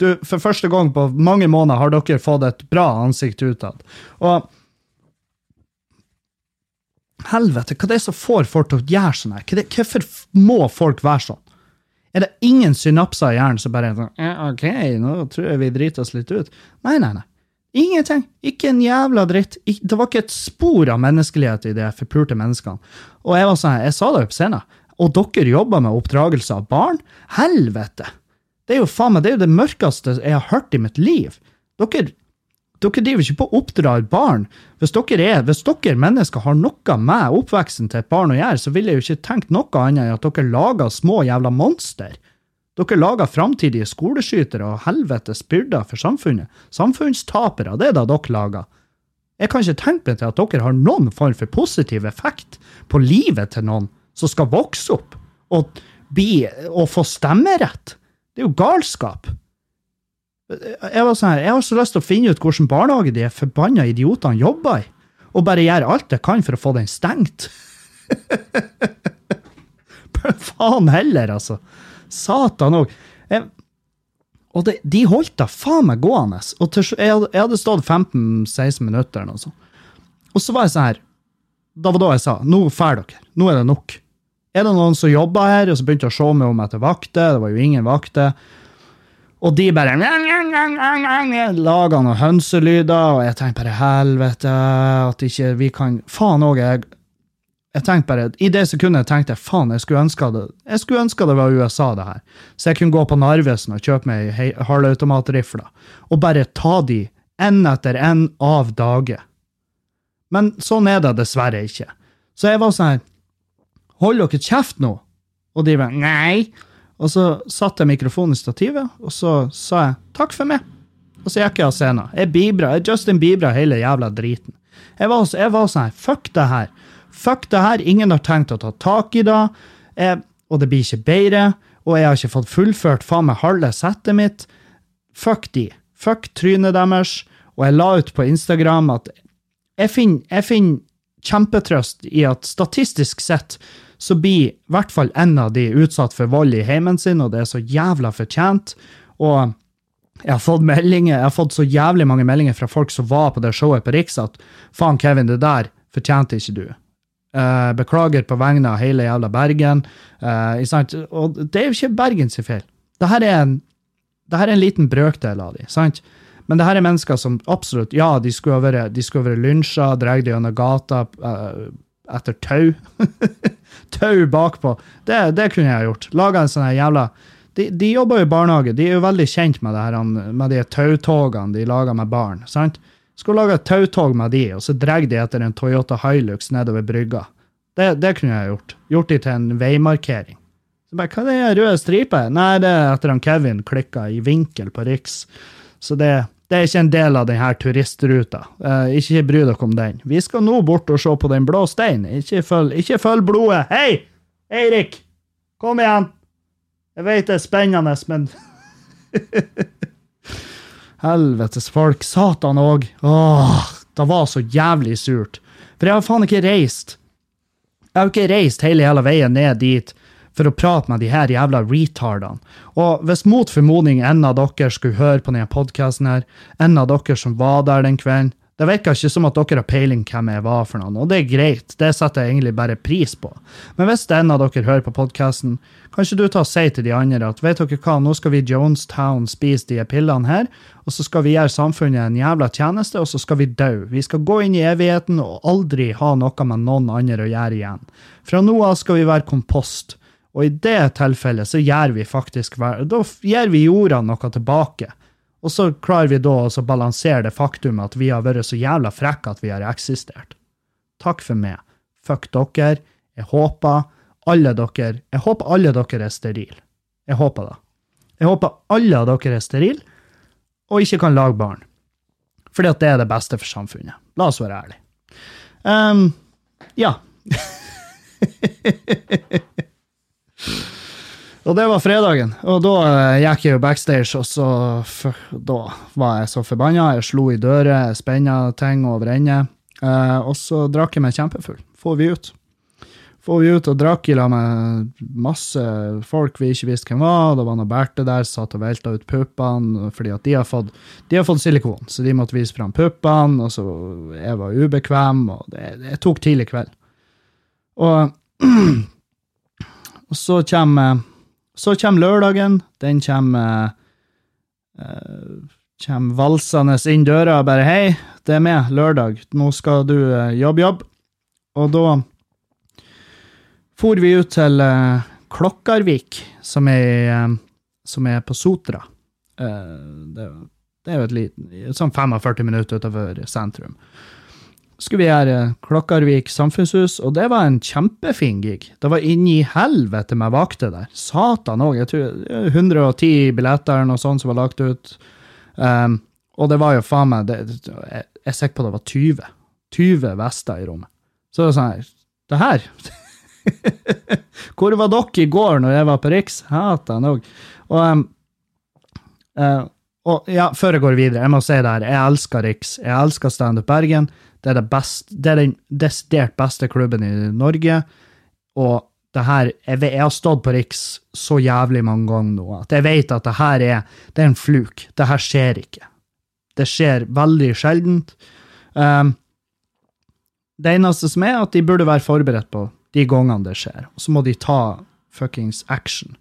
Du, for første gang på mange måneder har dere fått et bra ansikt utad. Og Helvete, hva det er som får folk til å gjøre sånn her? Hvorfor må folk være sånn? Er det ingen synapser i hjernen som bare er sånn OK, nå tror jeg vi driter oss litt ut? Nei, nei, nei. Ingenting. Ikke en jævla dritt. Det var ikke et spor av menneskelighet i de forpulte menneskene. Og jeg var sånn, jeg sa det jo på scenen. Og dere jobber med oppdragelse av barn? Helvete! Det er jo faen meg, det er jo det mørkeste jeg har hørt i mitt liv. Dere, dere driver ikke på å oppdra barn. Hvis dere, er, hvis dere mennesker har noe med oppveksten til et barn å gjøre, så ville jeg jo ikke tenkt noe annet enn at dere lager små jævla monster. Dere lager framtidige skoleskytere og helvetes byrder for samfunnet. Samfunnstapere, det er det dere lager. Jeg kan ikke tenke meg til at dere har noen form for positiv effekt på livet til noen som skal vokse opp og, bli, og få stemmerett. Det er jo galskap. Jeg var sånn her, jeg har så lyst til å finne ut hvilken barnehage de forbanna idiotene jobber i, og bare gjøre alt jeg kan for å få den stengt. Faen heller, altså. Satan òg. Og det, de holdt da faen meg gående. Og til, jeg, hadde, jeg hadde stått 15-16 minutter eller noe. Og så var jeg sånn her da var da jeg sa nå drar dere. Nå er det nok. Er det noen som jobber her, og så begynte jeg å se meg om etter vakter? Det var jo ingen vakter. Og de bare laga noen hønselyder, og jeg tenkte bare helvete, at ikke vi kan Faen òg, jeg jeg tenkte bare, I det sekundet tenkte jeg faen, jeg skulle ønske det jeg skulle ønske det var USA, det her. Så jeg kunne gå på Narvesen og kjøpe meg halvautomatrifler og bare ta de én etter én av dage. Men sånn er det dessverre ikke. Så jeg var sånn her Hold dere kjeft nå! Og de var nei. Og så satte jeg mikrofonen i stativet, og så sa jeg takk for meg. Og så gikk jeg av scenen. Jeg bibra, Justin Bibra hele jævla driten. Jeg var, jeg var sånn her, fuck det her. Fuck det her, ingen har tenkt å ta tak i det, jeg, og det blir ikke bedre. Og jeg har ikke fått fullført faen meg halve settet mitt. Fuck de. Fuck trynet deres. Og jeg la ut på Instagram at jeg finner, jeg kjempetrøst i at statistisk sett så blir i hvert fall en av de utsatt for vold i heimen sin, og det er så jævla fortjent. Og jeg har fått meldinger, jeg har fått så jævlig mange meldinger fra folk som var på det showet på Riks, at faen, Kevin, det der fortjente ikke du. Uh, beklager på vegne av hele jævla Bergen. Uh, og det er jo ikke Bergens feil. Dette er en, det er en liten brøkdel av de, sant? Men det her er mennesker som absolutt Ja, de skulle ha vært, vært lynsja, dratt gjennom gata uh, etter tau. tau bakpå. Det, det, kunne jeg gjort. Laga en sånn jævla de, de, jobber jo i barnehage. De er jo veldig kjent med, det her, med de tautogene de lager med barn. sant? Skulle lage et tautog med de, og så drar de etter en Toyota Hilux nedover brygga. Det, det, kunne jeg gjort. Gjort de til en veimarkering. Så bare, Hva er den røde stripa? Nei, det er etter han Kevin klikka i vinkel på Riks. Så det, det er ikke en del av denne turistruta. Eh, ikke bry dere om den. Vi skal nå bort og se på Den blå steinen. Ikke følg, følg blodet. Hei! Eirik! Kom igjen! Jeg vet det er spennende, men Helvetes folk. Satan òg. Åh, det var så jævlig surt. For jeg har faen ikke reist. Jeg har ikke reist hele hele veien ned dit for å prate med de her jævla retardene. Og hvis mot formodning en av dere skulle høre på denne podkasten her, en av dere som var der den kvelden, det virker ikke som at dere har peiling hvem jeg var for noen, og det er greit, det setter jeg egentlig bare pris på. Men hvis en av dere hører på podkasten, kan ikke du ta og si til de andre at vet dere hva, nå skal vi Jonestown spise de pillene her, og så skal vi gjøre samfunnet en jævla tjeneste, og så skal vi dø. Vi skal gå inn i evigheten og aldri ha noe med noen andre å gjøre igjen. Fra nå av skal vi være kompost. Og i det tilfellet så gjør vi faktisk Da gir vi jorda noe tilbake. Og så klarer vi da å balansere det faktum at vi har vært så jævla frekke at vi har eksistert. Takk for meg. Fuck dere. Jeg håper alle dere Jeg håper alle dere er sterile. Jeg håper det. Jeg håper alle av dere er sterile og ikke kan lage barn. Fordi at det er det beste for samfunnet. La oss være ærlige. Um, ja. Og det var fredagen, og da eh, gikk jeg jo backstage, og så for, Da var jeg så forbanna. Jeg slo i dører, jeg spenna ting over ende. Eh, og så drakk jeg meg kjempefull. Får vi ut. Får vi ut og drakk i lag med masse folk vi ikke visste hvem var. Det var noe Berthe der satt og velta ut puppene, fordi at de har, fått, de har fått silikon, så de måtte vise fram puppene. Og så jeg var ubekvem, og det, det tok tidlig kveld. Og, og så kommer så kommer lørdagen. Den kommer uh, kommer valsende inn døra og bare 'Hei, det er meg, lørdag. Nå skal du uh, jobbe, jobb.' Og da for vi ut til uh, Klokkarvik, som er, uh, som er på Sotra. det, det, er jo et liten Sånn 45 minutter utenfor sentrum skulle vi gjøre Klokkarvik samfunnshus, og det var en kjempefin gig. Det var inni helvete med vakter der. Satan òg. Jeg tror 110 billetter noe sånt som var lagt ut. Um, og det var jo faen meg det, Jeg er sikker på det var 20. 20 vester i rommet. Så det var sånn her Det her Hvor var dere i går når jeg var på Riks? Satan òg. Og, um, uh, og ja, før jeg går videre, jeg må si det her, jeg elsker Riks. Jeg elsker Standup Bergen. Det er, det, best, det er den desidert beste klubben i Norge. Og det her, jeg, jeg, har stått på Riks så jævlig mange ganger nå at jeg vet at det her er, det er en fluk. Det her skjer ikke. Det skjer veldig sjeldent. Um, Det eneste som er, at de burde være forberedt på de gangene det skjer. Og så må de ta fuckings action.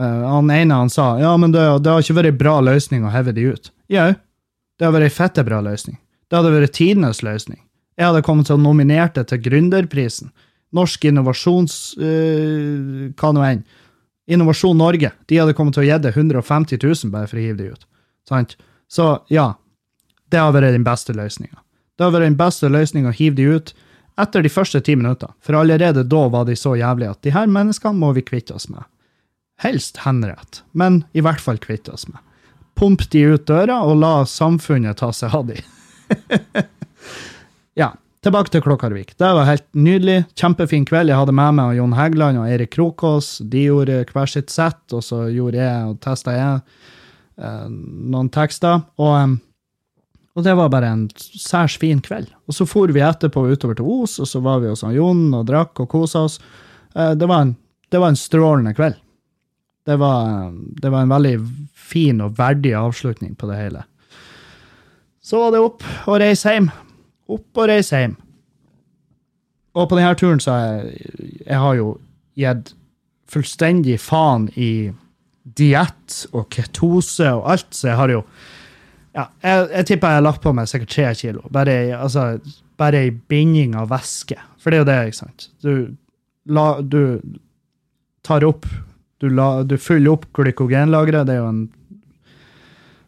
Uh, han ene han sa ja, men det, det har ikke vært en bra løsning å heve de ut. Jau, det har vært en fette bra løsning. Det hadde vært tidenes løsning. Jeg hadde kommet til å nominere det til Gründerprisen. Norsk innovasjons... Uh, hva nå enn. Innovasjon Norge. De hadde kommet til å gi det 150 000 bare for å hive det ut. Sant? Så ja, det har vært den beste løsninga. Det har vært den beste løsninga å hive de ut etter de første ti minutter, for allerede da var de så jævlige at de her menneskene må vi kvitte oss med. Helst henrett, men i hvert fall kvitte oss med. Pump de ut døra, og la samfunnet ta seg av de. ja, tilbake til Klokkarvik. Det var helt nydelig. Kjempefin kveld. Jeg hadde med meg Jon Hægland og Eirik Krokås. De gjorde hver sitt sett, og så gjorde jeg og testa jeg eh, noen tekster. Og, eh, og det var bare en særs fin kveld. Og så for vi etterpå utover til Os, og så var vi hos Jon og drakk og kosa oss. Eh, det, var en, det var en strålende kveld. Det var, det var en veldig fin og verdig avslutning på det hele. Så var det opp og reise hjem. Opp og reise hjem. Og på denne turen så har jeg, jeg har jo gitt fullstendig faen i diett og ketose og alt, så jeg har jo ja, jeg, jeg tipper jeg har lagt på meg sikkert tre kilo. Bare, i- altså, binding av væske. For det er jo det, ikke sant? Du, la, du tar opp Du, la, du fyller opp glykogenlageret. Det er jo en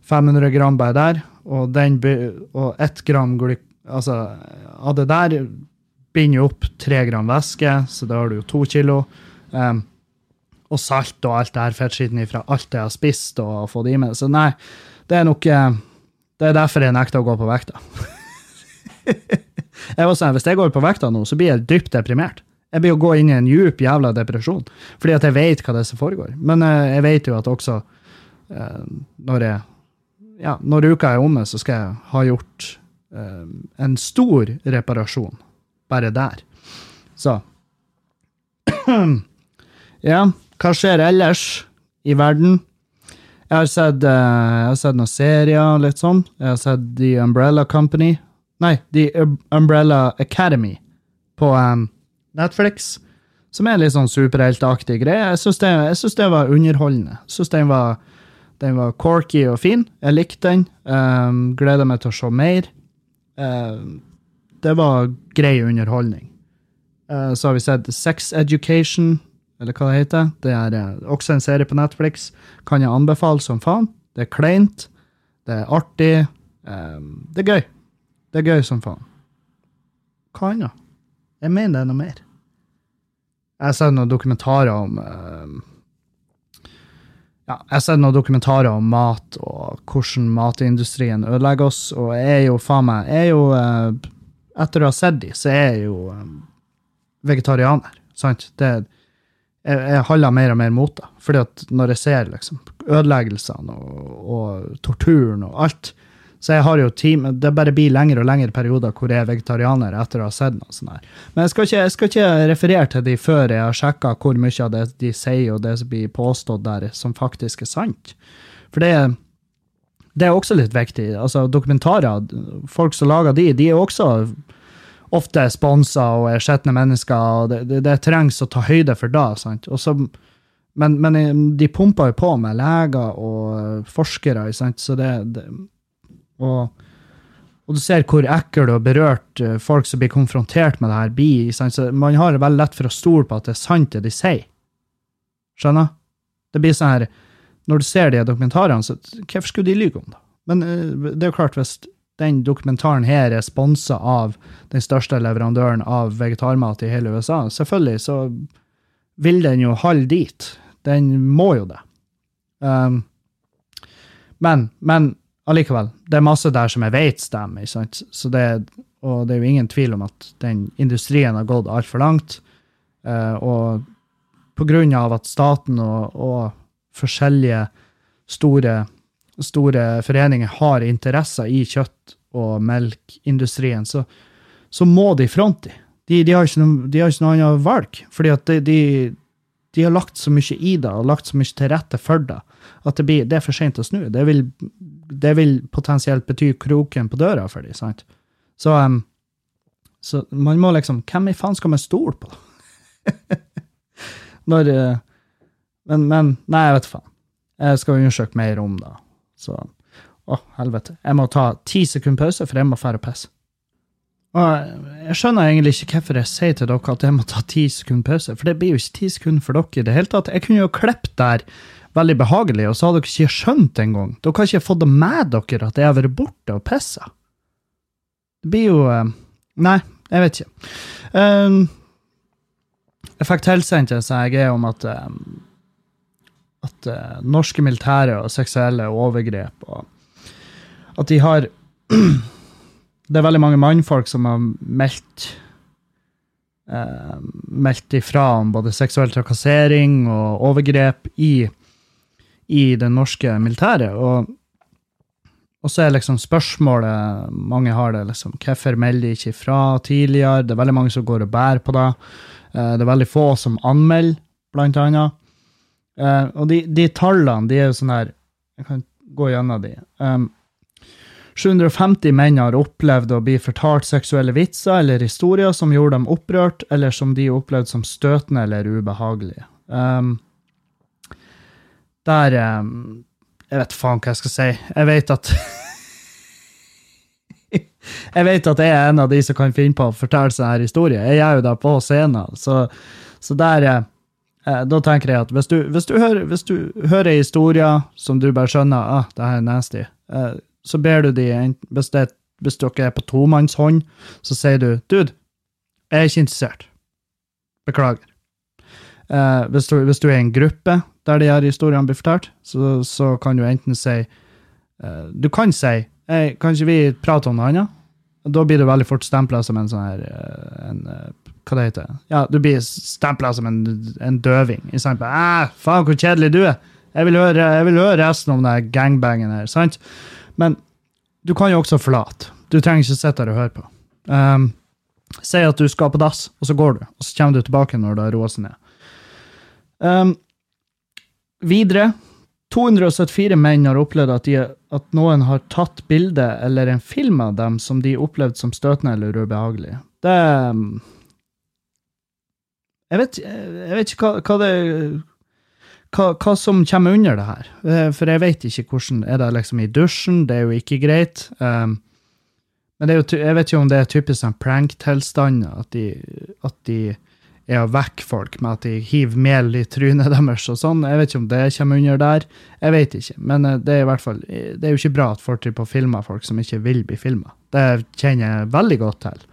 500 gram bare der. Og, den, og ett gram glyk... Altså, av det der binder jo opp tre gram væske, så da har du jo to kilo. Um, og salt og alt det her fettskitten ifra alt jeg har spist og fått i meg. Så nei, det er nok eh, Det er derfor jeg nekter å gå på vekta. jeg var sånn, Hvis jeg går på vekta nå, så blir jeg dypt deprimert. Jeg blir å gå inn i en djup jævla depresjon, fordi at jeg vet hva det er som foregår. Men eh, jeg vet jo at også eh, når jeg ja, når uka er omme, så skal jeg ha gjort eh, en stor reparasjon bare der. Så Ja, hva skjer ellers i verden? Jeg har sett, eh, jeg har sett noen serier, litt sånn. Jeg har sett The Umbrella Company. Nei, The Um- Umbrella Academy på um, Netflix. Som er litt sånn superheltaktig greie. Jeg syns det, det var underholdende. Jeg synes den var, den var corky og fin. Jeg likte den. Um, gleder meg til å se mer. Um, det var grei underholdning. Uh, så har vi sett Sex Education, eller hva det heter. Det er eh, også en serie på Netflix. Kan jeg anbefale som faen. Det er kleint. Det er artig. Um, det er gøy. Det er gøy som faen. Hva annet? Jeg mener det er noe mer. Jeg har sett noen dokumentarer om eh, ja, jeg har sett noen dokumentarer om mat og hvordan matindustrien ødelegger oss, og jeg er jo faen meg er jo, eh, Etter å ha sett de, så er jeg jo eh, vegetarianer. Sant? Det, jeg, jeg holder mer og mer mot det. Fordi når jeg ser liksom, ødeleggelsene og, og torturen og alt Så jeg har jo team, det bare blir lengre og lengre perioder hvor jeg er vegetarianer etter å ha sett noe sånt. her. Men jeg skal, ikke, jeg skal ikke referere til de før jeg har sjekka hvor mye av det de sier og det som blir påstått der, som faktisk er sant. For det, det er også litt viktig. Altså, dokumentarer, folk som lager de, de er også ofte sponsa og er skitne mennesker, og det, det, det trengs å ta høyde for det. sant? Så, men, men eh, de pumper jo på med leger og forskere, sant? så det, det og, og du ser hvor ekkel og berørt eh, folk som blir konfrontert med det her, blir. Så man har det veldig lett for å stole på at det er sant, det de sier. Skjønner? Det blir sånn her Når du ser de dokumentarene, så hvorfor skulle de lyve om det? Men eh, det er jo klart, hvis den dokumentaren her er sponsa av den største leverandøren av vegetarmat i hele USA, selvfølgelig så vil den jo holde dit. Den må jo det. Um, men, men allikevel, det er masse der som jeg vet stemmer. ikke sant? Så det, og det er jo ingen tvil om at den industrien har gått altfor langt. eh, og på grunn av at staten og, og forskjellige store store foreninger har interesser i kjøtt- og melkindustrien, så, så må de fronte de. De, har ikke noe, de ikke noe annet valg, fordi at de, de, de har lagt så mye i det og lagt så mye til rette for det, at det, blir, det er for sent å snu. Det vil, det vil potensielt bety kroken på døra for dem. sant? Så, um, Så man må liksom Hvem i faen skal man stole på? Når uh, men, men Nei, jeg vet faen. Jeg skal undersøke mer om det. Så Å, helvete. Jeg må ta ti sekunder pause, for jeg må dra og pisse. Og jeg skjønner egentlig ikke hvorfor jeg sier til dere at jeg må ta ti sekunder pause, for det blir jo ikke ti sekunder for dere i det hele tatt. Jeg kunne jo klippet der veldig behagelig, og så hadde dere ikke skjønt det engang. Dere har ikke fått det med dere at jeg har vært borte og pissa. Det blir jo eh, Nei, jeg vet ikke. Um, jeg fikk tilsendt en sånn greie om at um, at uh, norske militære og seksuelle overgrep og At de har Det er veldig mange mannfolk som har meldt uh, meldt ifra om både seksuell trakassering og overgrep i, i det norske militæret. Og, og så er liksom spørsmålet mange har det liksom, hvorfor melder de ikke ifra tidligere? Det er veldig mange som går og bærer på det. Uh, det er veldig få som anmelder, blant annet. Uh, og de, de, tallene, de er jo sånn her Jeg kan gå gjennom de. Um, 750 menn har opplevd å bli fortalt seksuelle vitser eller historier som gjorde dem opprørt, eller som de opplevde som støtende eller ubehagelige. Um, der um, Jeg vet faen hva jeg skal si. Jeg vet at Jeg vet at jeg er en av de som kan finne på å fortelle sånne her historier. Jeg gjør jo det på scenen, så, så der uh, Da tenker jeg at hvis du, hvis du, hører, hvis du hører historier som du bare skjønner ah, det her er nasty, eh, så ber du de, hvis, det, hvis dere er på tomannshånd, så sier du dude, jeg er ikke interessert. Beklager. Eh, hvis, du, hvis, du, er i en gruppe der de her historiene blir fortalt, så, så kan du enten si eh, Du kan si hey, Kan ikke vi prate om noe annet? Da blir du veldig fort stempla som en sånn her uh, en, Hva det heter Ja, du blir stempla som en, en døving. I stedet for faen, hvor kjedelig du er! Jeg vil høre, jeg vil høre resten om den gangbangen her. sant? Men du kan jo også forlate. Du trenger ikke sitte der og høre på. Um, si at du skal på dass, og så går du, og så kommer du tilbake når det har roa seg ned. Um, videre 274 menn har opplevd at, de, at, noen har tatt bilde eller en film av dem som de opplevde som støtende eller ubehagelig. Det um, jeg vet, jeg vet ikke hva, hva det hva, hva, som kommer under det her. Eh, for jeg vet ikke hvordan Er det liksom i dusjen? Det er jo ikke greit. Um, men jo, jeg vet ikke om det er typisk sånn prank-tilstander, at, at, de er å vekke folk med at de hiver mel i trynet deres og sånn. Jeg vet ikke om det kommer under der. Jeg vet ikke. Men eh, det er fall, det er jo ikke bra at folk driver på filmer folk som ikke vil bli filma. Det kjenner jeg veldig godt til.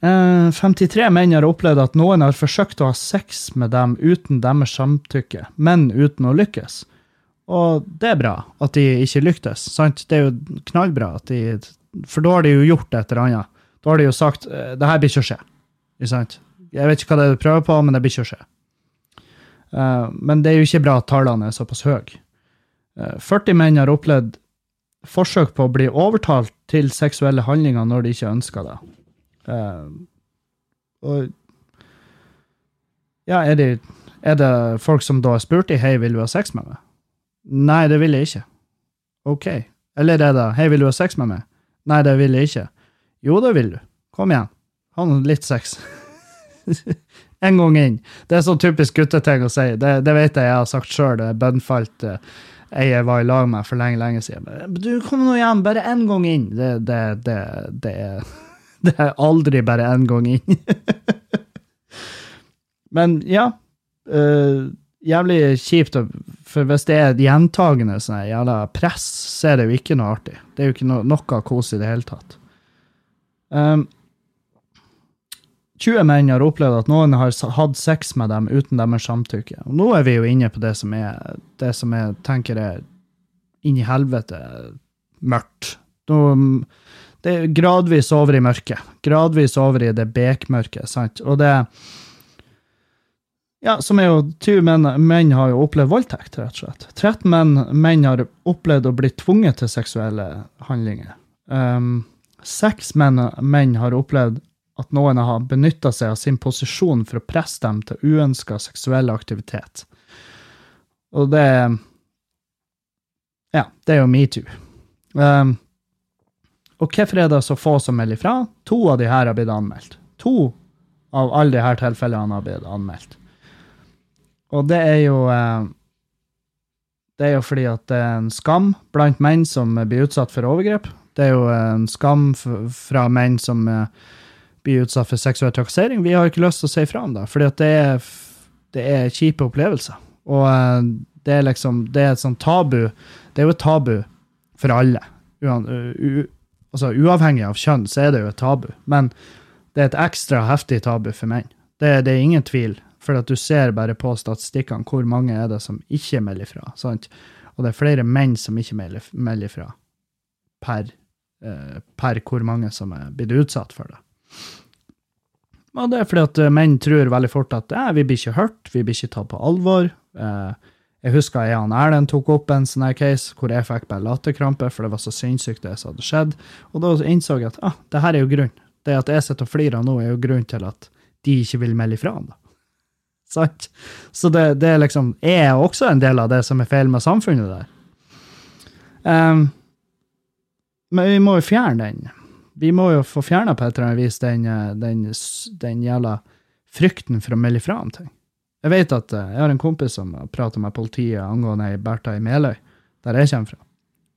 53 eh, menn har opplevd at noen har forsøkt å ha sex med dem uten deres samtykke, men uten å lykkes. Og det er bra at de ikke lyktes. sant? Det er jo knallbra, at de, for da har de jo gjort et eller annet. Da har de jo sagt eh, det her blir ikke å skje. Sant? Jeg vet ikke hva det er du prøver på, men det blir ikke å skje. Uh, men det er jo ikke bra at tallene er såpass høye. Uh, 40 menn har opplevd forsøk på å bli overtalt til seksuelle handlinger når de ikke ønsker det. Uh, og Ja, er det, er det folk som da har spurt deg hei, vil du ha sex med meg? Nei, det vil jeg ikke. Ok. Eller er det hei, vil du ha sex med meg? Nei, det vil jeg ikke. Jo, det vil du. Kom igjen. Ha litt sex. en gang inn. Det er sånn typisk gutteting å si. Det, det vet jeg jeg har sagt sjøl. Det er bønnfalt ei jeg var i lag med for lenge, lenge siden. Du, kom nå igjen, bare én gang inn. Det, det, det, det er Det er aldri bare én gang inn. Men ja. Uh, jævlig kjipt, for hvis det er gjentagende sånn jævla press, så er det jo ikke noe artig. Det er jo ikke no noe kos i det hele tatt. Um, 20 menn har opplevd at noen har hatt sex med dem uten deres samtykke. Og nå er vi jo inne på det som er det som jeg tenker er inni helvete mørkt. Nå, det er gradvis over i mørket. Gradvis over i det bekmørket. sant? Og det Ja, som er jo 20 menn, menn har jo opplevd voldtekt, rett og slett. 13 menn, menn har opplevd å bli tvunget til seksuelle handlinger. Um, Seks menn, menn har opplevd at noen har benytta seg av sin posisjon for å presse dem til uønska seksuell aktivitet. Og det Ja, det er jo metoo. Um, og hvorfor er det så få som melder ifra? To av de her har blitt anmeldt. To av alle de her tilfellene har blitt anmeldt. Og det er jo eh, Det er jo fordi at det er en skam blant menn som blir utsatt for overgrep. Det er jo en skam fra menn som eh, blir utsatt for seksuell trakassering. Vi har ikke lyst til å si fra om det, fordi at det er, det er kjipe opplevelser. Og eh, det er liksom Det er et sånt tabu. Det er jo et tabu for alle. U, altså, uavhengig av kjønn så er det jo et tabu. Men det er et ekstra heftig tabu for menn. Det, det er ingen tvil. For at du ser bare på statistikkene hvor mange er det som ikke melder fra. Sant? Og det er flere menn som ikke melder, melder fra per, eh, per hvor mange som er blitt utsatt for det. Og det er fordi at eh, menn tror veldig fort at eh, vi blir ikke hørt, vi blir ikke tatt på alvor. Eh, jeg husker jeg og Erlend tok opp en sånn her case hvor jeg fikk bare latterkrampe, for det var så sinnssykt det som hadde skjedd. Og da innså jeg at ah, det her er jo grunn. Det at jeg sitter og flirer nå, er jo grunn til at de ikke vil melde ifra da. Sant? Så det, det er liksom Jeg er også en del av det som er feil med samfunnet der. Um, men vi må jo fjerne den. Vi må jo få fjerna på et eller annet vis den, eh, den, den jævla frykten for å melde ifra om ting. Jeg vet at eh, jeg har en kompis som prata med politiet angående ei Bertha i Meløy, der jeg kommer fra.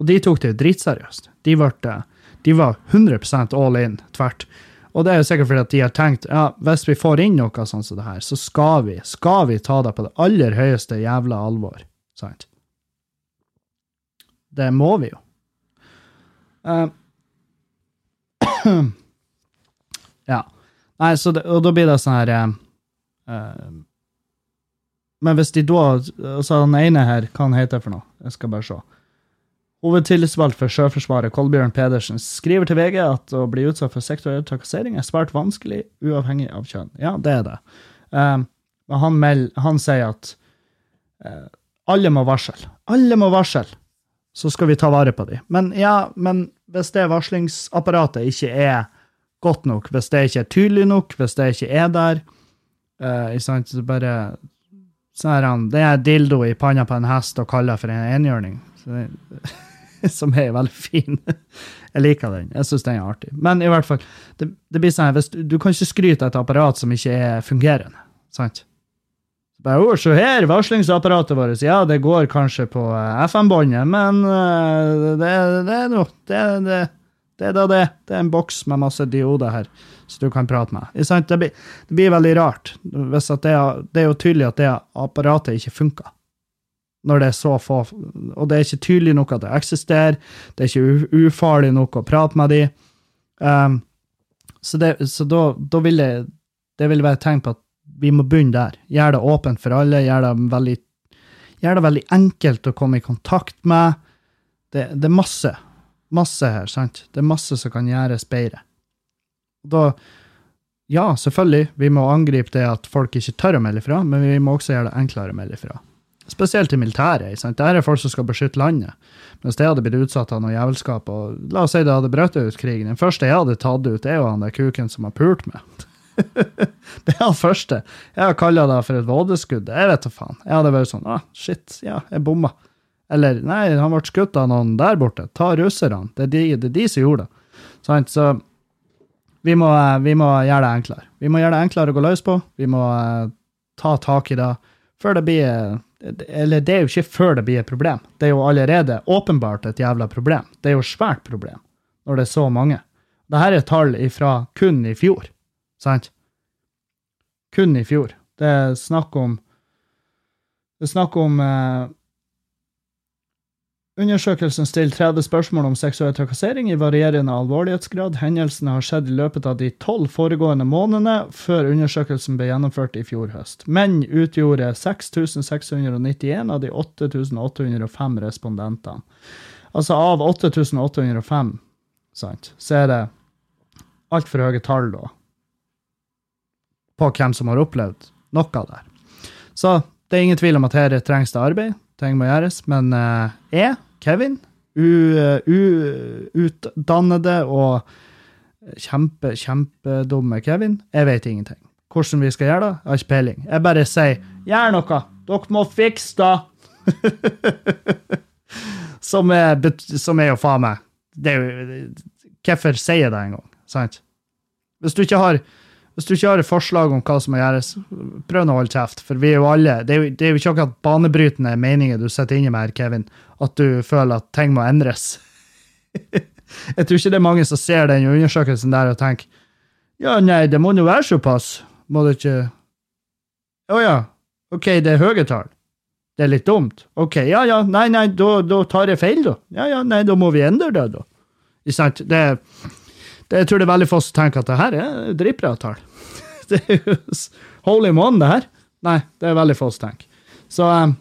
Og de tok det dritseriøst. De, ble, eh, de var 100 all in tvert. Og det er jo sikkert fordi at de har tenkt ja, hvis vi får inn noe sånn som det her, så skal vi, skal vi ta det på det aller høyeste jævla alvor. Sant? Det må vi jo. Uh. ja. Nei, så det, og da blir det sånn her eh, Men hvis de da Altså, den ene her, hva han heter for noe? Jeg skal bare se. Hovedtillitsvalgt for Sjøforsvaret, Kolbjørn Pedersen, skriver til VG at å bli utsatt for seksuell trakassering er svært vanskelig, uavhengig av kjønn. Ja, det er det. Um, men han, meld, han sier at uh, alle må varsle. Alle må varsle, så skal vi ta vare på dem. Men ja, men hvis det varslingsapparatet ikke er godt nok, hvis det ikke er tydelig nok, hvis det ikke er der uh, ikke sant, bare sånn er han, Det er dildo i panna på en hest og kaller for en enhjørning. Som er veldig fin. Jeg liker den. Jeg syns den er artig. Men i hvert fall, det, det blir sånn du kan ikke skryte av et apparat som ikke er fungerende. Sant? Bare, oh, se her, varslingsapparatet vårt. Ja, det går kanskje på eh, FM-båndet, men eh, det, det er noe det, det, det er da det. Det er en boks med masse dioder her som du kan prate med. Det, blir, det blir veldig rart. Det, er, det er jo tydelig at det apparatet ikke funker når det er så få Og det er ikke tydelig nok at det eksisterer, det er ikke ufarlig nok å prate med de. Um, så det, så da, da vil jeg Det vil være et tegn på at vi må begynne der. Gjør det åpent for alle, gjør det veldig, gjør det veldig enkelt å komme i kontakt med. Det, det er masse, masse her, sant? Det er masse som kan gjøres bedre. Da, ja, selvfølgelig, vi må angripe det at folk ikke tør å melde fra, men vi må også gjøre det enklere å melde fra. Spesielt i militæret. sant? Der er folk som skal beskytte landet. Mens det hadde blitt utsatt av noe jævelskap, og la oss si det hadde brutt ut krigen. Den første jeg hadde tatt ut, er jo han der kuken som har pult meg. det er han første. Jeg har kalla det for et vådeskudd. Jeg vet da faen. Jeg hadde vært sånn, ah, shit, ja, jeg bomma. Eller, nei, han ble skutt av noen der borte. Ta russerne. Det de, det er de som gjorde det. Sant? Så vi må, eh, vi må gjøre det enklere. Vi må gjøre det enklere å gå løs på. Vi må eh, ta tak i det før det blir eh, Eller det er jo ikke før det blir et problem. Det er jo allerede åpenbart et jævla problem. Det er jo svært problem når det er så mange. Dette er tall fra kun i fjor, sant? Kun i fjor. Det er snakk om Det er snakk om eh, Undersøkelsen stiller 30 spørsmål om seksuell trakassering i varierende alvorlighetsgrad. Hendelsene har skjedd i løpet av de tolv foregående månedene før undersøkelsen ble gjennomført i fjor høst. Menn utgjorde 6691 av de 8805 respondentene. Altså av 8805, sant, så er det altfor høye tall da, på hvem som har opplevd noe der. Så det er ingen tvil om at her trengs det arbeid, ting må gjøres, men uh, jeg, Kevin, utdannede og kjempe, kjempedumme Kevin, jeg vet ingenting. Hvordan vi skal gjøre det, jeg har ikke peiling. Jeg bare sier, gjør noe, dere må fikse det! som, er, som er jo faen meg, hvorfor sier jeg det engang? Sant? Hvis du ikke har hvis du ikke har et forslag om hva som må gjøres, prøv nå å holde kjeft. For vi er jo alle Det er jo, det er jo ikke akkurat banebrytende meninger du sitter inne med her, Kevin, at du føler at ting må endres. jeg tror ikke det er mange som ser den undersøkelsen der og tenker ja, nei, det må jo være såpass. Må det ikke Å ja. OK, det er høye tall. Det er litt dumt. OK, ja ja, nei, nei, da, da tar jeg feil, da. Ja ja, nei, da må vi endre det, da. Ikke sant? Det, det, jeg tror det er veldig få som tenker at det her er dritbra tall. Det er jo holy mon, det her. Nei, det er veldig få som tenker. Så um,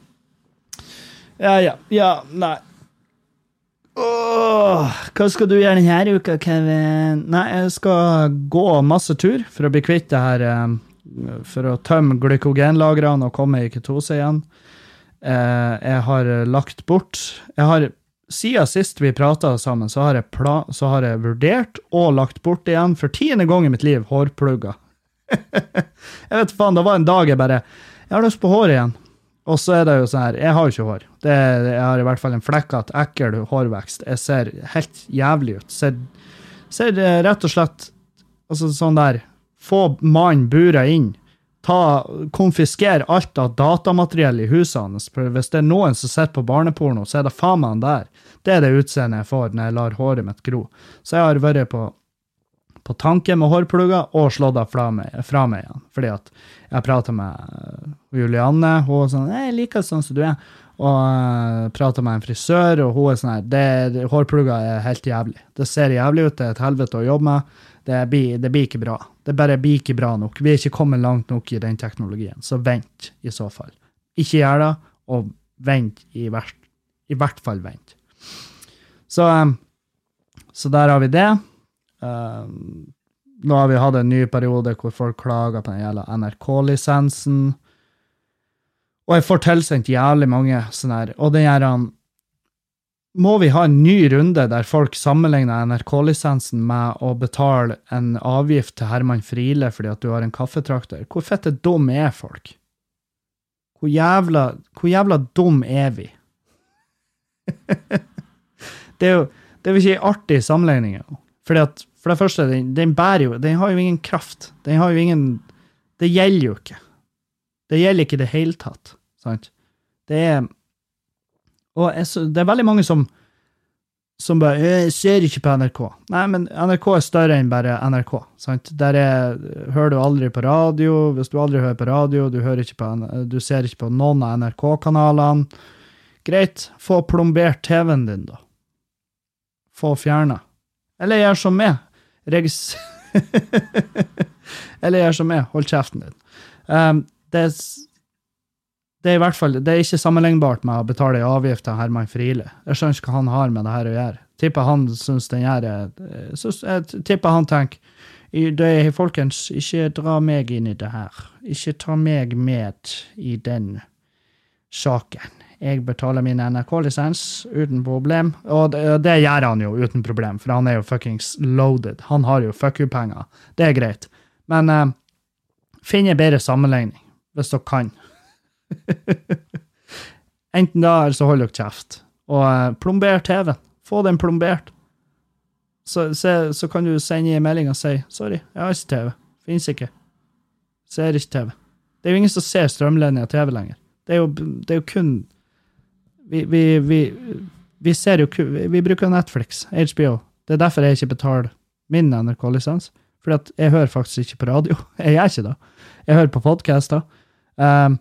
Ja, ja, ja, nei. Åh, hva skal du gjøre denne uka, Kevin? Nei, jeg skal gå masse tur for å bli kvitt det her um, For å tømme glykogenlagrene og komme i ketose igjen. Uh, jeg har lagt bort jeg har, Siden sist vi prata sammen, så har, så har jeg vurdert og lagt bort igjen, for tiende gang i mitt liv, hårplugger. jeg vet faen, det var en dag jeg bare Jeg har lyst på hår igjen. Og så er det jo sånn her, jeg har jo ikke hår. Det, jeg har i hvert fall en flekkete, ekkel hårvekst. Jeg ser helt jævlig ut. Ser, ser eh, rett og slett altså sånn der Få mannen bura inn. Ta, konfisker alt av datamateriell i huset hans. For hvis det er noen som sitter på barneporno, så er det faen meg han der. Det er det utseendet jeg får når jeg lar håret mitt gro. Så jeg har vært på, på tanken med hårplugger og slått det fra meg, fra meg igjen. Fordi at jeg prater med eh, Julianne, hun er sånn 'Jeg liker sånn som du er'. Og uh, prater med en frisør, og hun er sånn her det, Hårplugger er helt jævlig. Det ser jævlig ut, det er et helvete å jobbe med. Det blir, det blir ikke bra. Det bare blir ikke bra nok. Vi er ikke kommet langt nok i den teknologien, så vent, i så fall. Ikke gjør det, og vent, i hvert, i hvert fall vent. Så, um, så der har vi det. Um, nå har vi hatt en ny periode hvor folk klager på den jævla NRK-lisensen. Og jeg får tilsendt jævlig mange sånne her. Og den han Må vi ha en ny runde der folk sammenligner NRK-lisensen med å betale en avgift til Herman Friele fordi at du har en kaffetrakter? Hvor fette dum er folk? Hvor jævla, hvor jævla dum er vi? det er jo det er ikke en artig sammenligning. Fordi at, for det første, den, den bærer jo Den har jo ingen kraft. Den har jo ingen Det gjelder jo ikke. Det gjelder ikke i det hele tatt. Sant? Det er Og jeg, det er veldig mange som som bare «Jeg ser ikke på NRK. Nei, men NRK er større enn bare NRK. sant? Der er, hører du aldri på radio. Hvis du aldri hører på radio, du, ikke på, du ser ikke på noen av NRK-kanalene. Greit, få plombert TV-en din, da. Få fjerna. Eller gjør som meg. Regis... Eller gjør som meg. Hold kjeften din. Um, det, er, det er i hvert fall det er ikke sammenlignbart med å betale en avgift til Herman Friele. Jeg skjønner ikke hva han har med det her å gjøre. Tipper han syns den gjør så- Jeg tipper han tenker det Folkens, ikke dra meg inn i det her. Ikke ta meg med i den saken. Jeg betaler min NRK-lisens uten problem. Og det, det gjør han jo uten problem, for han er jo fuckings loaded. Han har jo fuck you-penger. Det er greit. Men uh, finn en bedre sammenligning, hvis dere kan. Enten da, eller så hold dere kjeft. Og eh, plomber TV-en. Få den plombert. Så, se, så kan du sende en melding og si 'sorry, jeg har ikke TV'. Fins ikke. Ser ikke TV. Det er jo ingen som ser strømlinja TV lenger. Det er jo, det er jo kun vi, vi, vi, vi ser jo kun, vi bruker Netflix, HBO. Det er derfor jeg ikke betaler min NRK-lisens. Fordi at jeg hører faktisk ikke på radio. Jeg gjør ikke det. Jeg hører på podkaster. Um,